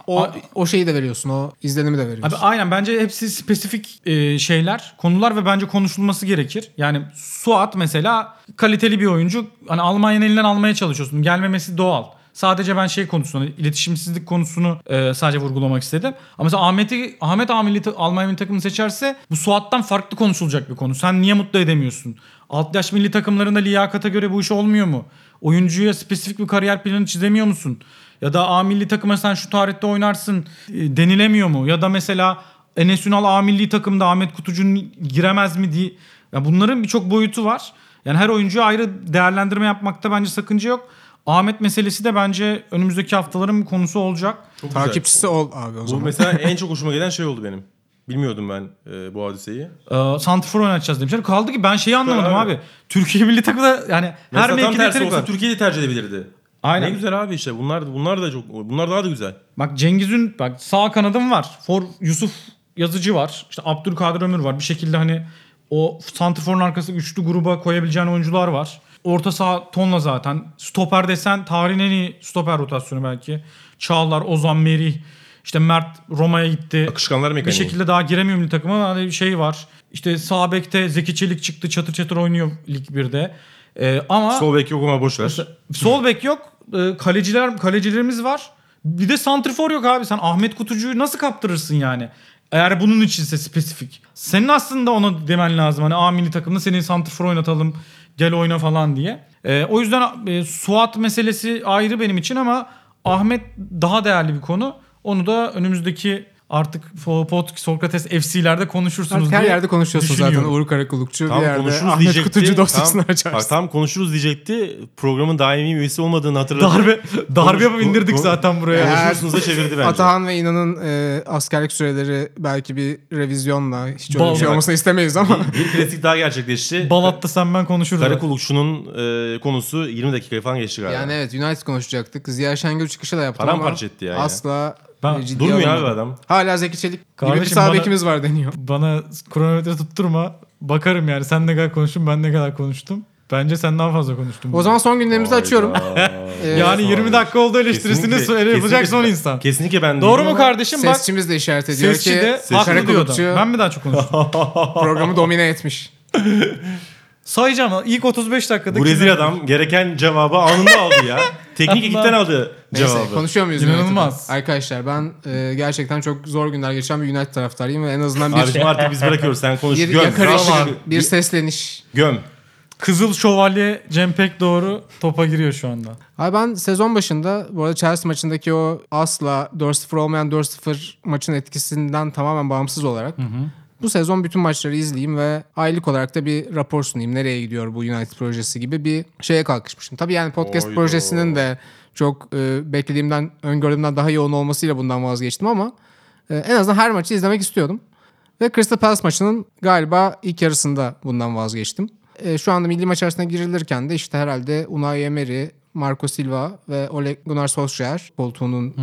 o o şeyi de veriyorsun. O izlenimi de veriyorsun. Abi aynen bence hepsi spesifik e, şeyler, konular ve bence konuşulması gerekir. Yani Suat mesela kaliteli bir oyuncu. Hani Almanya'nın elinden almaya çalışıyorsun. Gelmemesi doğal. Sadece ben şey konusunu, iletişimsizlik konusunu e, sadece vurgulamak istedim. Ama mesela Ahmet'i Ahmet A milli ta- Almanya milli takımını seçerse bu Suat'tan farklı konuşulacak bir konu. Sen niye mutlu edemiyorsun? Alt yaş milli takımlarında liyakata göre bu iş olmuyor mu? Oyuncuya spesifik bir kariyer planı çizemiyor musun? Ya da A milli takıma sen şu tarihte oynarsın e, denilemiyor mu? Ya da mesela Enes Ünal A milli takımda Ahmet Kutucu'nun giremez mi diye. Ya bunların birçok boyutu var. Yani her oyuncuya ayrı değerlendirme yapmakta bence sakınca yok. Ahmet meselesi de bence önümüzdeki haftaların bir konusu olacak. çok güzel. Takipçisi ol abi o Bu zaman. mesela <laughs> en çok hoşuma gelen şey oldu benim. Bilmiyordum ben e, bu hadiseyi. Ee, Santrfor oynatacağız demişler. Kaldı ki ben şeyi anlamadım abi. abi. Türkiye milli takımda yani her Mesela tam mevkide tersi olsa var. Türkiye'de tercih edebilirdi. Aynen. Ne güzel abi işte. Bunlar bunlar da çok bunlar daha da güzel. Bak Cengiz'in bak sağ kanadım var. For Yusuf Yazıcı var. İşte Abdülkadir Ömür var. Bir şekilde hani o santrforun arkasında üçlü gruba koyabileceğin oyuncular var. Orta saha tonla zaten. Stoper desen tarihin en iyi stoper rotasyonu belki. Çağlar, Ozan, Merih. İşte Mert Roma'ya gitti. Akışkanlar Bir mekaniği. şekilde daha giremiyor milli takıma. Hani bir şey var. İşte sağ bekte Zeki Çelik çıktı. Çatır çatır oynuyor Lig 1'de. Ee, ama Sol bek yok ama boş ver. Sol bek yok. Ee, kaleciler kalecilerimiz var. Bir de santrfor yok abi. Sen Ahmet Kutucu'yu nasıl kaptırırsın yani? Eğer bunun içinse spesifik. Senin aslında ona demen lazım. Hani A milli takımda senin santrfor oynatalım. Gel oyna falan diye. Ee, o yüzden e, Suat meselesi ayrı benim için ama Ahmet daha değerli bir konu. Onu da önümüzdeki artık o pod, Sokrates FC'lerde konuşursunuz Artık her diye yerde konuşuyorsun zaten düşünüyorum. Uğur Karakulukçu. Tam bir yerde konuşuruz Ahmet diyecekti. Kutucu dosyasını tam, açarsın. Bak, tam konuşuruz diyecekti. Programın daimi üyesi olmadığını hatırladım. Darbe darbe Konuş- yapıp indirdik zaten buraya. Ya. Konuşursunuz da çevirdi bence. Atahan ve İnan'ın e, askerlik süreleri belki bir revizyonla hiç öyle bir şey olmasını istemeyiz ama. bir klasik daha gerçekleşti. Balat'ta sen ben konuşuruz. Karakulukçu'nun e, konusu 20 dakikayı falan geçti galiba. yani evet United konuşacaktık. Ziya Şengül çıkışı da yaptı Paramparça ama etti yani. asla E, ciddiye Durmuyor abi alınmadı. adam. Hala Zeki Çelik gibi bir Kardeşim sağ bana- bekimiz var deniyor. Bana kronometre tutturma. Bakarım yani sen ne kadar konuştun ben ne kadar konuştum. Bence sen daha fazla konuştun. O zaman son gündemimizi açıyorum. <laughs> Ee, yani 20 dakika oldu eleştirisini Kesinlikle- söyle yapacak kesinlikle- son insan. Kesinlikle ben Doğru değilim mu ama- kardeşim? Bak Sesçimiz de işaret ediyor sesçi ki de haklı diyor Karakulukçu adam. Ben mi daha çok konuştum? programı domine etmiş. <laughs> Sayacağım ilk 35 dakikada. Bu rezil kim- adam gereken cevabı anında aldı ya. <laughs> Teknik ekipten aldı Neyse cevabı. konuşuyor muyuz İnanılmaz. United'ı? Arkadaşlar ben e, gerçekten çok zor günler geçiren bir United taraftarıyım ve en azından bir, Abicim artık biz bırakıyoruz sen konuş. bir göm. yakarış, Bravo. bir sesleniş. Göm. Kızıl Şövalye Cem Pek doğru topa giriyor şu anda. Abi ben sezon başında bu arada Chelsea maçındaki o asla 4-0 olmayan 4-0 maçın etkisinden tamamen bağımsız olarak bu sezon bütün maçları izleyeyim ve aylık olarak da bir rapor sunayım. Nereye gidiyor bu United projesi gibi bir şeye kalkışmıştım. Tabii yani podcast Oydo. projesinin de çok e, beklediğimden, öngördüğümden daha yoğun olmasıyla bundan vazgeçtim ama e, en azından her maçı izlemek istiyordum. Ve Crystal Palace maçının galiba ilk yarısında bundan vazgeçtim. E, şu anda milli maç arasına girilirken de işte herhalde Unai Emery, Marco Silva ve Ole Gunnar Solskjaer koltuğunun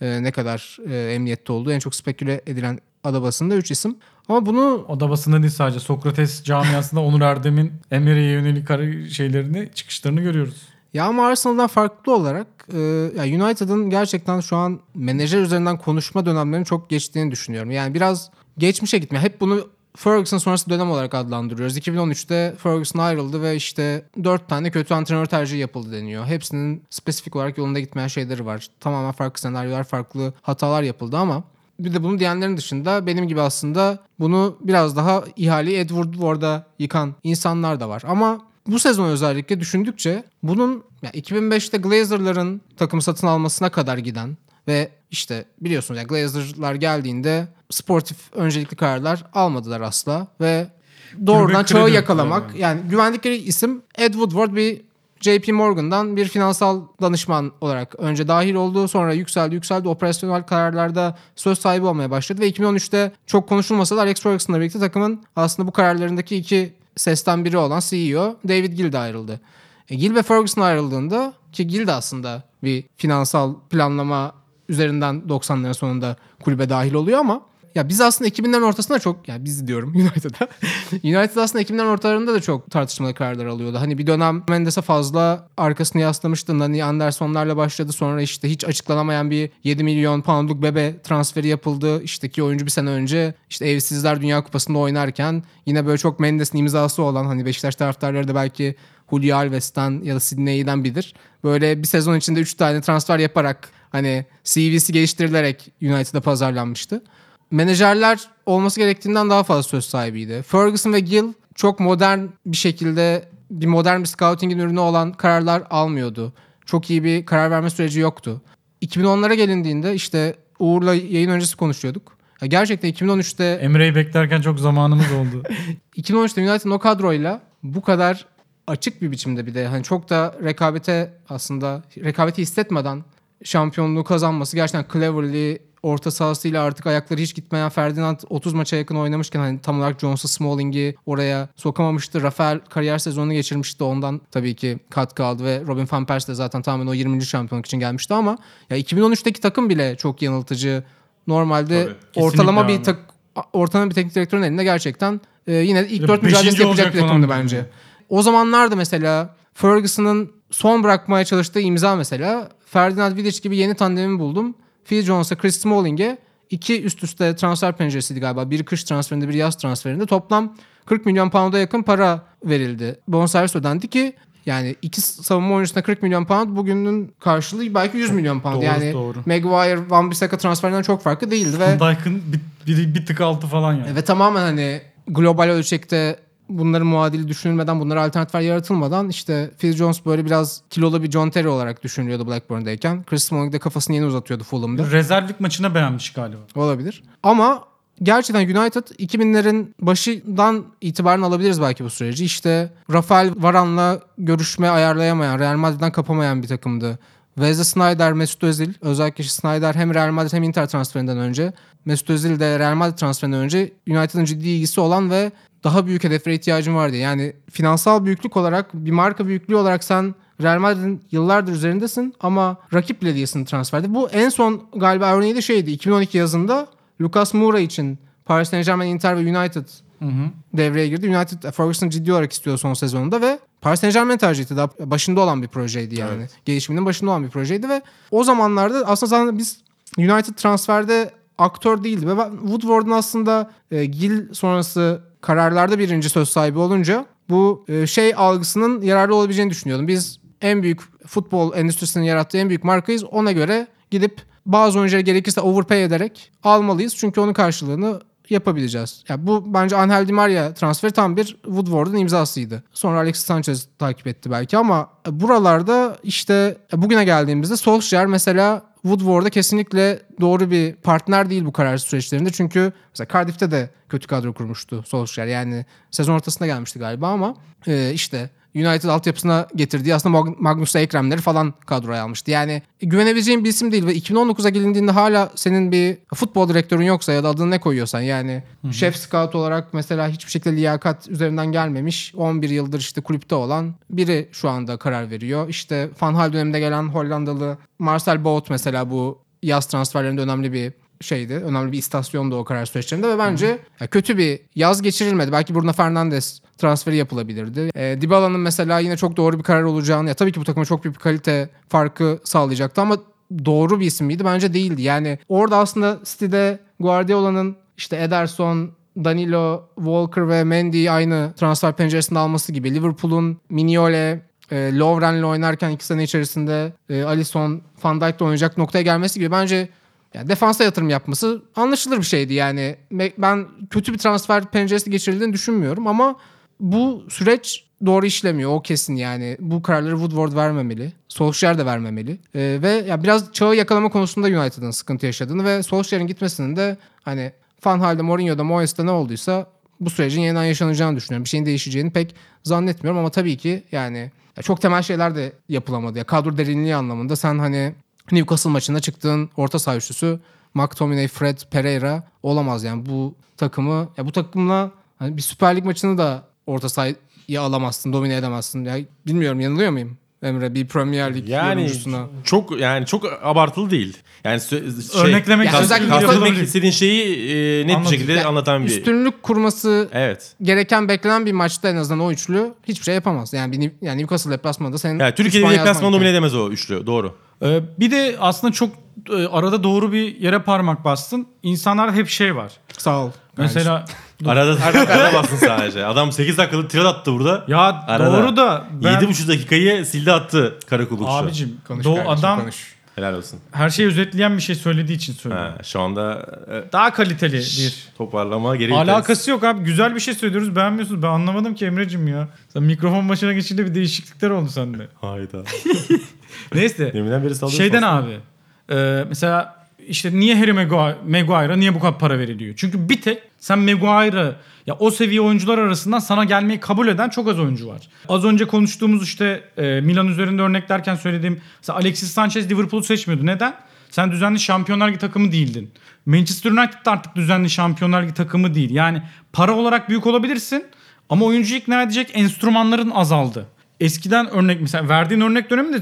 e, ne kadar e, emniyette olduğu en çok speküle edilen adabasında 3 isim. Ama bunu O da basında değil sadece Sokrates camiasında Onur Erdem'in Emery'e yönelik şeylerini, çıkışlarını görüyoruz. Ya ama Arsenal'dan farklı olarak e, ya United'ın gerçekten şu an menajer üzerinden konuşma dönemlerinin çok geçtiğini düşünüyorum. Yani biraz geçmişe gitmiyor. Hep bunu Ferguson sonrası dönem olarak adlandırıyoruz. 2013'te Ferguson ayrıldı ve işte 4 tane kötü antrenör tercihi yapıldı deniyor. Hepsinin spesifik olarak yolunda gitmeyen şeyleri var. Tamamen farklı senaryolar, farklı hatalar yapıldı ama bir de bunu diyenlerin dışında benim gibi aslında bunu biraz daha ihaleyi Ed Woodward'a yıkan insanlar da var. Ama bu sezon özellikle düşündükçe bunun ya 2005'te Glazer'ların takımı satın almasına kadar giden ve işte biliyorsunuz ya Glazer'lar geldiğinde sportif öncelikli kararlar almadılar asla ve doğrudan çağı yakalamak verdiler. yani güvendikleri isim Ed Woodward bir JP Morgan'dan bir finansal danışman olarak önce dahil oldu. Sonra yükseldi yükseldi. Operasyonel kararlarda söz sahibi olmaya başladı. Ve 2013'te çok konuşulmasa da Alex Ferguson'la birlikte takımın aslında bu kararlarındaki iki sesten biri olan CEO David Gill de ayrıldı. E, Gill ve Ferguson ayrıldığında ki Gill de aslında bir finansal planlama üzerinden 90'ların sonunda kulübe dahil oluyor ama ya biz aslında 2000'lerin ortasında çok yani biz diyorum <laughs> United'a. United aslında 2000'lerin ortalarında da çok tartışmalı kararlar alıyordu. Hani bir dönem Mendes'e fazla arkasını yaslamıştı. Nani Anderson'larla başladı. Sonra işte hiç açıklanamayan bir 7 milyon poundluk bebe transferi yapıldı. İşte ki oyuncu bir sene önce işte Evsizler Dünya Kupası'nda oynarken yine böyle çok Mendes'in imzası olan hani Beşiktaş taraftarları da belki Julio Alves'ten ya da Sidney'den bilir. Böyle bir sezon içinde 3 tane transfer yaparak hani CV'si geliştirilerek United'a pazarlanmıştı menajerler olması gerektiğinden daha fazla söz sahibiydi. Ferguson ve Gill çok modern bir şekilde bir modern bir scouting'in ürünü olan kararlar almıyordu. Çok iyi bir karar verme süreci yoktu. 2010'lara gelindiğinde işte Uğur'la yayın öncesi konuşuyorduk. Ya gerçekten 2013'te Emre'yi beklerken çok zamanımız oldu. <laughs> 2013'te United'ın o kadroyla bu kadar açık bir biçimde bir de hani çok da rekabete aslında rekabeti hissetmeden şampiyonluğu kazanması gerçekten cleverly orta sahasıyla artık ayakları hiç gitmeyen Ferdinand 30 maça yakın oynamışken hani tam olarak Jones'u Smalling'i oraya sokamamıştı. Rafael kariyer sezonunu geçirmişti. Ondan tabii ki katkı aldı ve Robin van Persie de zaten tamamen o 20. şampiyonluk için gelmişti ama ya 2013'teki takım bile çok yanıltıcı. Normalde Tabii, ortalama bir tak ortalama bir teknik direktörün elinde gerçekten e, yine ilk dört mücadelesi yapacak bir takımdı bence. yani. O zamanlarda mesela Ferguson'ın son bırakmaya çalıştığı imza mesela Ferdinand Vidic gibi yeni tandemi buldum. Phil Jones'a Chris Smalling'e iki üst üste transfer penceresiydi galiba. Bir kış transferinde bir yaz transferinde toplam 40 milyon pound'a yakın para verildi. Bonservis ödendi ki yani iki savunma oyuncusuna 40 milyon pound bugünün karşılığı belki 100 milyon pound. Doğru, yani doğru. Maguire, Van Bissaka transferinden çok farklı değildi ve Van Dijk'ın bir, bir, bir tık altı falan yani. ve tamamen hani global ölçekte bunların muadili düşünülmeden, bunlara alternatifler yaratılmadan işte Phil Jones böyle biraz kilolu bir John Terry olarak düşünülüyordu Blackburn'dayken. Chris Smalling de kafasını yeni uzatıyordu Fulham'da. Rezervlik maçına beğenmiş galiba. Olabilir. Ama gerçekten United 2000'lerin başından itibaren alabiliriz belki bu süreci. İşte Rafael Varane'la görüşme ayarlayamayan, Real Madrid'den kapamayan bir takımdı. Wesley Sneijder, Mesut Özil. Özellikle Sneijder hem Real Madrid hem Inter transferinden önce. Mesut Özil de Real Madrid transferinden önce United'ın ciddi ilgisi olan ve daha büyük hedeflere ihtiyacım vardı. Yani finansal büyüklük olarak, bir marka büyüklüğü olarak sen Real Madrid'in yıllardır üzerindesin ama rakip bile değilsin transferde. Bu en son galiba örneği de şeydi. 2012 yazında Lucas Moura için Paris Saint Germain, Inter ve United devreye girdi. United Ferguson ciddi olarak istiyor son sezonunda ve Paris Saint Germain tercih etti. Daha başında olan bir projeydi yani. Evet. Gelişiminin başında olan bir projeydi ve o zamanlarda aslında zaten biz United transferde aktör değildi. Ve ben Woodward'ın aslında e, Gil sonrası kararlarda birinci söz sahibi olunca bu e, şey algısının yararlı olabileceğini düşünüyordum. Biz en büyük futbol endüstrisinin yarattığı en büyük markayız. Ona göre gidip bazı oyuncuları gerekirse overpay ederek almalıyız. Çünkü onun karşılığını yapabileceğiz. Yani bu bence Angel Di Maria transferi tam bir Woodward'ın imzasıydı. Sonra Alexis Sanchez takip etti belki ama buralarda işte bugüne geldiğimizde Solskjaer mesela Woodward'a kesinlikle doğru bir partner değil bu karar süreçlerinde. Çünkü mesela Cardiff'te de kötü kadro kurmuştu Solskjaer. Yani sezon ortasında gelmişti galiba ama e, işte United altyapısına getirdiği aslında Mag- Magnus Ekrem'leri falan kadroya almıştı. Yani güvenebileceğin bir isim değil ve 2019'a gelindiğinde hala senin bir futbol direktörün yoksa ya da adını ne koyuyorsan yani şef scout olarak mesela hiçbir şekilde liyakat üzerinden gelmemiş 11 yıldır işte kulüpte olan biri şu anda karar veriyor. İşte Van Hal döneminde gelen Hollandalı Marcel Boot mesela bu yaz transferlerinde önemli bir şeydi. Önemli bir istasyondu o karar süreçlerinde ve bence ya kötü bir yaz geçirilmedi. Belki Bruno Fernandes transferi yapılabilirdi. E, Dybala'nın mesela yine çok doğru bir karar olacağını ya tabii ki bu takıma çok büyük bir kalite farkı sağlayacaktı ama doğru bir isim miydi? Bence değildi. Yani orada aslında City'de Guardiola'nın işte Ederson, Danilo, Walker ve Mendy aynı transfer penceresinde alması gibi. Liverpool'un Mignolet, e, Lovren'le oynarken iki sene içerisinde e, Alisson, Van Dijk'le oynayacak noktaya gelmesi gibi bence yani defansa yatırım yapması anlaşılır bir şeydi yani. Ben kötü bir transfer penceresi geçirildiğini düşünmüyorum ama bu süreç doğru işlemiyor o kesin yani. Bu kararları Woodward vermemeli. Solskjaer de vermemeli. Ee, ve ya biraz çağı yakalama konusunda United'ın sıkıntı yaşadığını ve Solskjaer'in gitmesinin de hani Van Hal'de, Mourinho'da, Moyes'te ne olduysa bu sürecin yeniden yaşanacağını düşünüyorum. Bir şeyin değişeceğini pek zannetmiyorum ama tabii ki yani ya çok temel şeyler de yapılamadı. Ya kadro derinliği anlamında sen hani Newcastle maçında çıktığın orta saha üçlüsü McTominay, Fred, Pereira olamaz yani bu takımı ya bu takımla hani bir Süper Lig maçını da orta sahaya alamazsın, domine edemezsin. Ya bilmiyorum yanılıyor muyum? Emre bir Premier Lig Yani yorumcusuna. çok yani çok abartılı değil. Yani sö- şey, Örneklemek Ya özellikle yapılabilir. istediğin şeyi e, net bir Anladım. şekilde Yani anlatan bir. Üstünlük kurması Evet. gereken beklenen bir maçta en azından o üçlü hiçbir şey yapamaz. Yani, bir, yani Newcastle deplasmanında senin Yani Türkiye'de yazman domine edemez o üçlü. Doğru. Ee, bir de aslında çok e, arada doğru bir yere parmak bastın. İnsanlarda hep şey var. Sağ ol. Mesela Arada <laughs> arada bastın sadece. Adam 8 dakikalık tirat attı burada. ya Arada. doğru da ben 7,5 dakikayı sildi attı Karakullukçu. abicim Konuş do- kardeşim, adam konuş. Helal olsun. her şeyi özetleyen bir şey söylediği için söylüyor. Ha, şu anda e, Daha kaliteli bir. toparlama geri Alakası yok abi. Güzel bir şey söylüyoruz beğenmiyorsunuz. Ben anlamadım ki Emre'cim ya. Sen mikrofon başına geçince bir değişiklikler oldu sende. Hayda. <laughs> Neyse. Deminden beri sallıyorsun. Şeyden aslında. abi. e, mesela işte niye Harry Maguire- Maguire'a niye bu kadar para veriliyor? Çünkü bir tek sen Maguire'ı ya o seviye oyuncular arasından sana gelmeyi kabul eden çok az oyuncu var. Az önce konuştuğumuz işte e, Milan üzerinde örnek derken söylediğim mesela Alexis Sanchez Liverpool'u seçmiyordu. Neden? Sen düzenli Şampiyonlar Ligi takımı değildin. Manchester United de artık düzenli Şampiyonlar Ligi takımı değil. Yani para olarak büyük olabilirsin ama oyuncuyu ikna edecek enstrümanların azaldı. Eskiden örnek mesela verdiğin örnek döneminde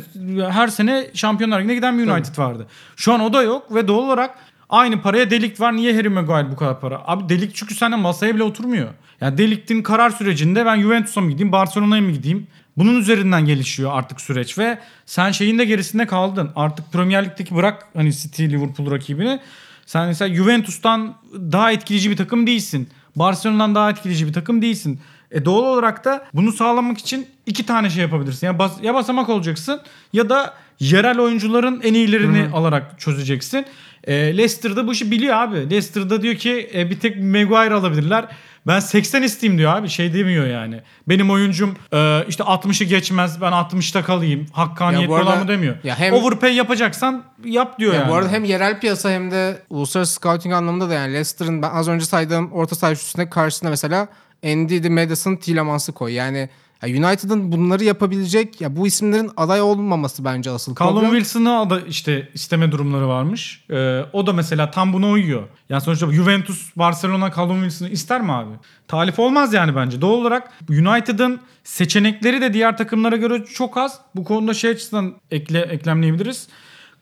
her sene Şampiyonlar Ligi'ne giden bir United vardı. Şu an o da yok ve doğal olarak aynı paraya Delikt var. Niye Harry Maguire bu kadar para? Abi Delikt çünkü senden masaya bile oturmuyor. Yani Delikt'in karar sürecinde ben Juventus'a mı gideyim, Barcelona'ya mı gideyim? Bunun üzerinden gelişiyor artık süreç ve sen şeyin de gerisinde kaldın. Artık Premier Lig'deki bırak hani City, Liverpool rakibini. Sen mesela Juventus'tan daha etkileyici bir takım değilsin. Barcelona'dan daha etkileyici bir takım değilsin. E doğal olarak da bunu sağlamak için iki tane şey yapabilirsin. Ya, bas- ya basamak olacaksın ya da yerel oyuncuların en iyilerini alarak çözeceksin. E, Leicester'da bu işi biliyor abi. Leicester'da diyor ki e, bir tek Maguire alabilirler. Ben 80 isteyeyim diyor abi. Şey demiyor yani. Benim oyuncum e, işte 60'ı geçmez. Ben 60'ta kalayım. Hakkaniyetli olan mı demiyor. ya hem- Overpay yapacaksan yap diyor Ya yani. Bu arada hem yerel piyasa hem de uluslararası scouting anlamında da yani Leicester'ın ben az önce saydığım orta saha üçlüsüne karşısında mesela Ndidi, Madison, Tielemans'ı koy. Yani ya United'ın bunları yapabilecek ya bu isimlerin aday olmaması bence asıl Callum problem. Wilson'ı da işte isteme durumları varmış. Ee, o da mesela tam buna uyuyor. Yani sonuçta Juventus, Barcelona Callum Wilson'ı ister mi abi? Talip olmaz yani bence. Doğal olarak United'ın seçenekleri de diğer takımlara göre çok az. Bu konuda şey açısından ekle, eklemleyebiliriz.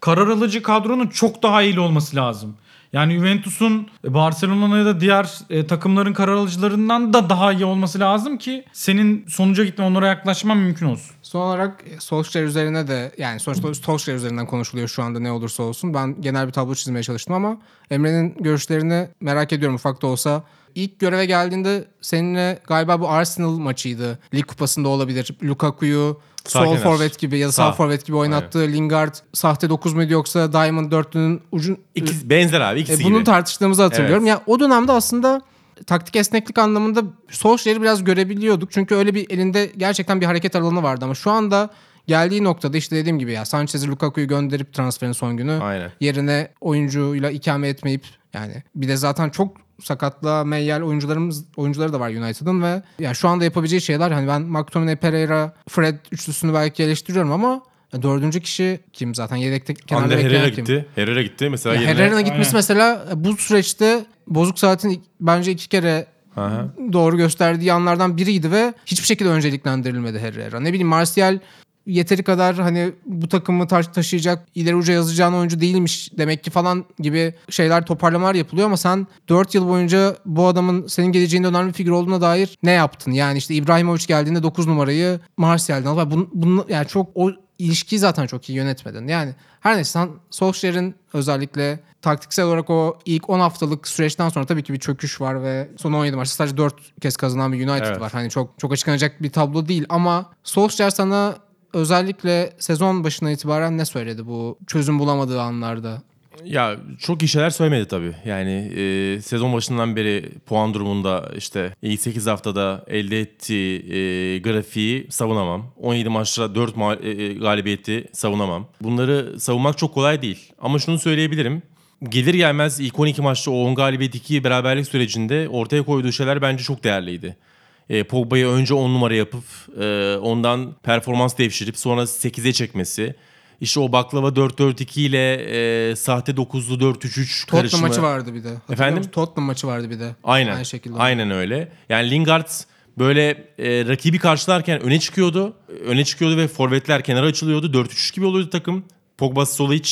Karar alıcı kadronun çok daha iyi olması lazım. Yani Juventus'un Barcelona ya da diğer e, takımların karar alıcılarından da daha iyi olması lazım ki senin sonuca gitme onlara yaklaşman mümkün olsun. Son olarak e, Solskjaer üzerine de yani sonuçta Solskjaer üzerinden konuşuluyor şu anda ne olursa olsun. Ben genel bir tablo çizmeye çalıştım ama Emre'nin görüşlerini merak ediyorum ufak da olsa. İlk göreve geldiğinde seninle galiba bu Arsenal maçıydı. Lig kupasında olabilir. Lukaku'yu sol forvet gibi ya da sağ, Sağ. forvet gibi oynattığı Lingard sahte 9 muydu yoksa Diamond dörtlünün ucu İkisi, benzer abi ikisi e, bunu gibi. tartıştığımızı hatırlıyorum. Ya o dönemde aslında taktik esneklik anlamında Solskjaer'i biraz görebiliyorduk. Çünkü öyle bir elinde gerçekten bir hareket alanı vardı ama şu anda geldiği noktada işte dediğim gibi ya Sanchez'i Lukaku'yu gönderip transferin son günü Aynen. yerine oyuncuyla ikame etmeyip yani bir de zaten çok sakatlığa meyyal oyuncularımız oyuncuları da var United'ın ve yani şu anda yapabileceği şeyler hani ben McTominay, Pereira, Fred üçlüsünü belki eleştiriyorum ama dördüncü kişi kim zaten yedekte kenarda bekleyen Herrera kim? gitti. Herrera gitti. Mesela Ya yerine... Herrera'nın gitmesi Aynen. mesela bu süreçte bozuk saatin bence iki kere Aha. doğru gösterdiği anlardan biriydi ve hiçbir şekilde önceliklendirilmedi Herrera. Ne bileyim Martial yeteri kadar hani bu takımı taş taşıyacak ileri uca yazacağın oyuncu değilmiş demek ki falan gibi şeyler toparlamalar yapılıyor ama sen 4 yıl boyunca bu adamın senin geleceğinde önemli bir figür olduğuna dair ne yaptın? Yani işte İbrahimovic geldiğinde 9 numarayı Martial'den al. Bunu, bunu, yani çok o ilişkiyi zaten çok iyi yönetmedin. Yani her neyse sen Solskjaer'in özellikle taktiksel olarak o ilk 10 haftalık süreçten sonra tabii ki bir çöküş var ve son 17 maçta sadece 4 kez kazanan bir United Evet. var. Hani çok çok açıklanacak bir tablo değil ama Solskjaer sana özellikle sezon başına itibaren ne söyledi bu çözüm bulamadığı anlarda? Ya çok iyi şeyler söylemedi tabii. Yani e, sezon başından beri puan durumunda işte ilk 8 haftada elde ettiği e, grafiği savunamam. 17 maçta 4 ma- e, e, galibiyeti savunamam. Bunları savunmak çok kolay değil. Ama şunu söyleyebilirim. Gelir gelmez ilk 12 maçta o 10 galibiyet 2 beraberlik sürecinde ortaya koyduğu şeyler bence çok değerliydi. E, Pogba'yı önce 10 numara yapıp e, ondan performans devşirip sonra 8'e çekmesi. İşte o baklava 4-4-2 ile e, sahte 9'lu 4-3-3 Tottenham karışımı. maçı vardı bir de. Efendim? Tottenham maçı vardı bir de. Aynen. Aynı şekilde. Aynen öyle. Yani Lingard böyle e, rakibi karşılarken öne çıkıyordu. Öne çıkıyordu ve forvetler kenara açılıyordu. 4-3-3 gibi oluyordu takım. Pogba, Solic,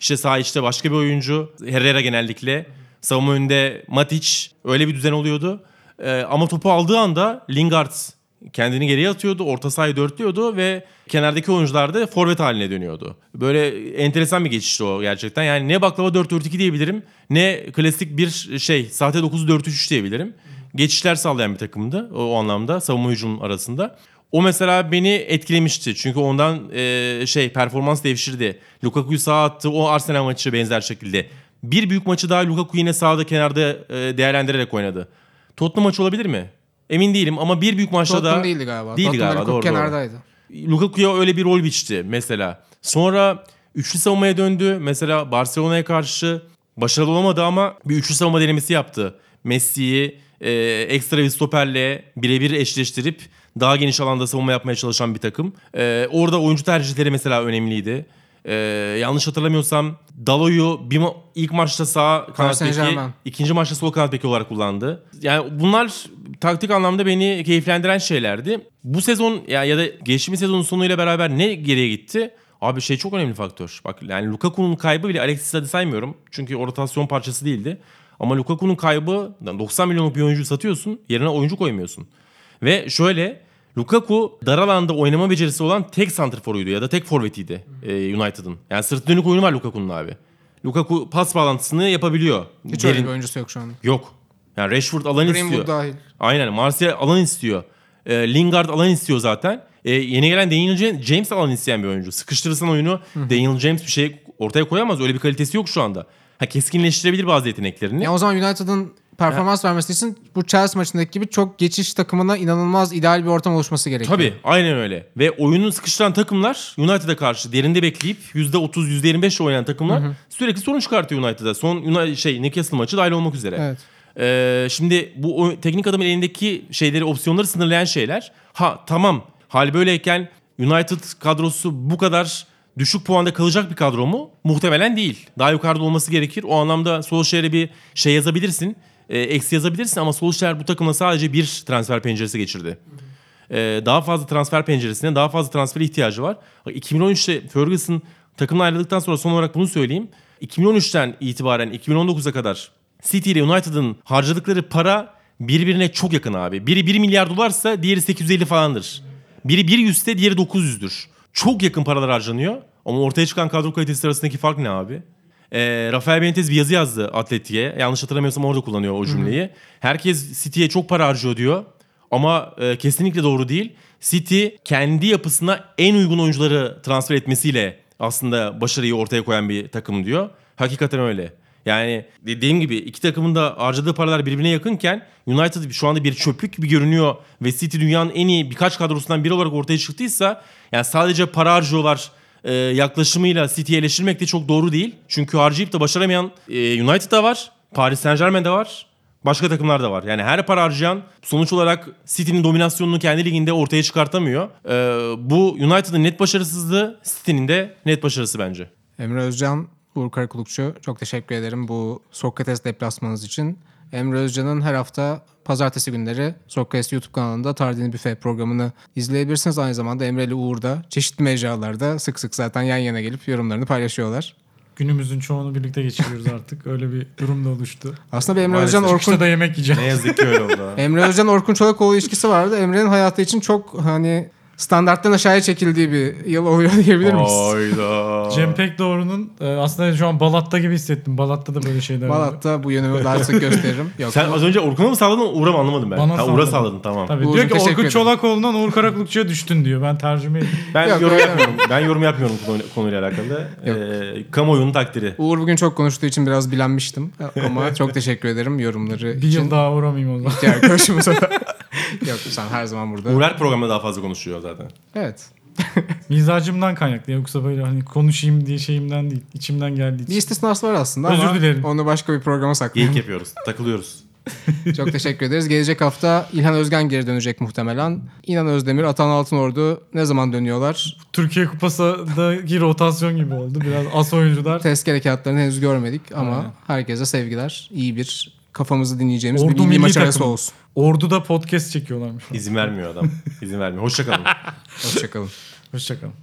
işte sağ içte başka bir oyuncu. Herrera genellikle. Savunma önünde Matic. Öyle bir düzen oluyordu. E, ama topu aldığı anda Lingard kendini geriye atıyordu. Orta sahayı dörtlüyordu ve kenardaki oyuncular da forvet haline dönüyordu. Böyle enteresan bir geçişti o gerçekten. Yani ne baklava 4-4-2 diyebilirim ne klasik bir şey sahte 9-4-3 diyebilirim. Geçişler sağlayan bir takımdı o, o anlamda savunma hücum arasında. O mesela beni etkilemişti. Çünkü ondan e, şey performans devşirdi. Lukaku'yu sağa attı. O Arsenal maçı benzer şekilde. Bir büyük maçı daha Lukaku yine sağda kenarda e, değerlendirerek oynadı. Tottenham maçı olabilir mi? Emin değilim ama bir büyük maçta Tottenham da değildi galiba. Değildi Tottenham'da galiba doğru. kenardaydı. Lukaku'ya öyle bir rol biçti mesela. Sonra üçlü savunmaya döndü. Mesela Barcelona'ya karşı başarılı olamadı ama bir üçlü savunma denemesi yaptı. Messi'yi e, ekstra bir stoperle birebir eşleştirip daha geniş alanda savunma yapmaya çalışan bir takım. E, orada oyuncu tercihleri mesela önemliydi. E, yanlış hatırlamıyorsam Dalo'yu bir ma- ilk maçta sağ kanat beki, ikinci maçta sol kanat beki olarak kullandı. Yani bunlar taktik anlamda beni keyiflendiren şeylerdi. Bu sezon ya, ya da geçtiğimiz sezonun sonuyla beraber ne geriye gitti? Abi şey çok önemli faktör. Bak yani Lukaku'nun kaybı bile Alexis'i hadi saymıyorum. Çünkü o rotasyon parçası değildi. Ama Lukaku'nun kaybı 90 milyonluk bir oyuncu satıyorsun. Yerine oyuncu koymuyorsun. Ve şöyle Lukaku dar alanda oynama becerisi olan tek santrforuydu ya da tek forvetiydi e, United'ın. Yani sırt dönük oyunu var Lukaku'nun abi. Lukaku pas bağlantısını yapabiliyor. Hiç Derin- öyle bir oyuncusu yok şu anda. Yok. Yani Rashford alan Greenwood istiyor. dahil. Aynen. Martial alan istiyor. E, Lingard alan istiyor zaten. e, yeni gelen Daniel James, alan isteyen bir oyuncu. Sıkıştırırsan oyunu Daniel James bir şey ortaya koyamaz. Öyle bir kalitesi yok şu anda. Ha keskinleştirebilir bazı yeteneklerini. Ya o zaman United'ın performans vermesi için bu Chelsea maçındaki gibi çok geçiş takımına inanılmaz ideal bir ortam oluşması gerekiyor. Tabii aynen öyle. Ve oyunu sıkıştıran takımlar United'a karşı derinde bekleyip %30 %25 oynayan takımlar sürekli sorun çıkartıyor United'a. Son şey Newcastle maçı dahil olmak üzere. Evet. Ee, şimdi bu o- teknik adamın elindeki şeyleri, opsiyonları sınırlayan şeyler. Ha tamam. Hal böyleyken United kadrosu bu kadar düşük puanda kalacak bir kadro mu? Muhtemelen değil. Daha yukarıda olması gerekir. O anlamda Solskjaer'e bir şey yazabilirsin. E, eksi yazabilirsin ama Solskjaer bu takımla sadece bir transfer penceresi geçirdi. Ee, daha fazla transfer penceresine, daha fazla transfer ihtiyacı var. Bak, 2013'te Ferguson takımdan ayrıldıktan sonra son olarak bunu söyleyeyim. 2013'ten itibaren 2019'a kadar City ile United'ın harcadıkları para birbirine çok yakın abi. Biri 1 milyar dolarsa diğeri 850 falandır. Biri 100 ise diğeri 900'dür. Çok yakın paralar harcanıyor. Ama ortaya çıkan kadro kalitesi arasındaki fark ne abi? Ee, Rafael Benitez bir yazı yazdı Atleti'ye. Yanlış hatırlamıyorsam orada kullanıyor o cümleyi. Herkes City'ye çok para harcıyor diyor. Ama e, kesinlikle doğru değil. City kendi yapısına en uygun oyuncuları transfer etmesiyle aslında başarıyı ortaya koyan bir takım diyor. Hakikaten öyle. Yani dediğim gibi iki takımın da harcadığı paralar birbirine yakınken United şu anda bir çöplük gibi görünüyor ve City dünyanın en iyi birkaç kadrosundan biri olarak ortaya çıktıysa yani sadece para harcıyorlar e, yaklaşımıyla City'yi eleştirmek de çok doğru değil. Çünkü harcayıp da başaramayan e, United da var, Paris Saint Germain de var. Başka takımlar da var. Yani her para harcayan sonuç olarak City'nin dominasyonunu kendi liginde ortaya çıkartamıyor. Ee, bu United'ın net başarısızlığı City'nin de net başarısı bence. Emre Özcan, Uğur Karakulukçu çok teşekkür ederim bu Sokrates deplasmanınız için. Emre Özcan'ın her hafta pazartesi günleri Sokrates YouTube kanalında Tardini Büfe programını izleyebilirsiniz. Aynı zamanda Emre ile Uğur da çeşitli mecralarda sık sık zaten yan yana gelip yorumlarını paylaşıyorlar. Günümüzün çoğunu birlikte geçiriyoruz <laughs> artık. Öyle bir durum da oluştu. Aslında bir Emre Maalesef. Özcan Orkun da yemek yiyeceğim. Ne yazık ki öyle oldu. <laughs> Emre Özcan Orkun Çolakoğlu ilişkisi vardı. Emre'nin hayatı için çok hani standarttan aşağıya çekildiği bir yıl oluyor <laughs> diyebilir miyiz? Hayda. Cem Pekdoğru'nun e, aslında şu an Balat'ta gibi hissettim. Balat'ta da böyle şeyler var. Balat'ta bu yönümü daha sık gösteririm. <laughs> Yok. Sen az önce Orkun'a mı salladın Uğur'a mı anlamadım ben. Bana ha, Uğur'a salladın tamam. Tabii. Uğur'cum, diyor ki teşekkür Orkun ederim. Çolakoğlu'ndan Uğur Karakulukçu'ya düştün diyor. Ben tercüme edeyim. Ben Yok, yorum öyle yapmıyorum. ben yorum yapmıyorum konu- konuyla alakalı. Ee, kamuoyunun takdiri. Uğur bugün çok konuştuğu için biraz bilenmiştim. Ama çok teşekkür ederim yorumları Bir için. yıl daha uğramayayım o zaman. İki arkadaşımıza da. <laughs> <laughs> Yok sen her zaman burada. Uğur her programda daha fazla konuşuyor zaten. Evet. <laughs> Mizacımdan kaynaklı. Yoksa böyle hani konuşayım diye şeyimden değil. içimden geldiği Bir için. istisnası var aslında Özür ama dilerim. onu başka bir programa Geyik saklayalım. yapıyoruz. Takılıyoruz. <laughs> çok teşekkür ederiz. Gelecek hafta İlhan Özgen geri dönecek muhtemelen. İnan Özdemir, Atan Altınordu ne zaman dönüyorlar? Türkiye Kupası'ndaki rotasyon gibi oldu. Biraz as oyuncular. Tezkere kağıtlarını henüz görmedik ama Aynen. herkese sevgiler. İyi bir kafamızı dinleyeceğimiz Ordu bir milli milli maç arası olsun. Ordu'da podcast çekiyorlarmış. İzin vermiyor adam. İzin vermiyor. Hoşçakalın. <laughs> Hoşçakalın. Hoşçakalın.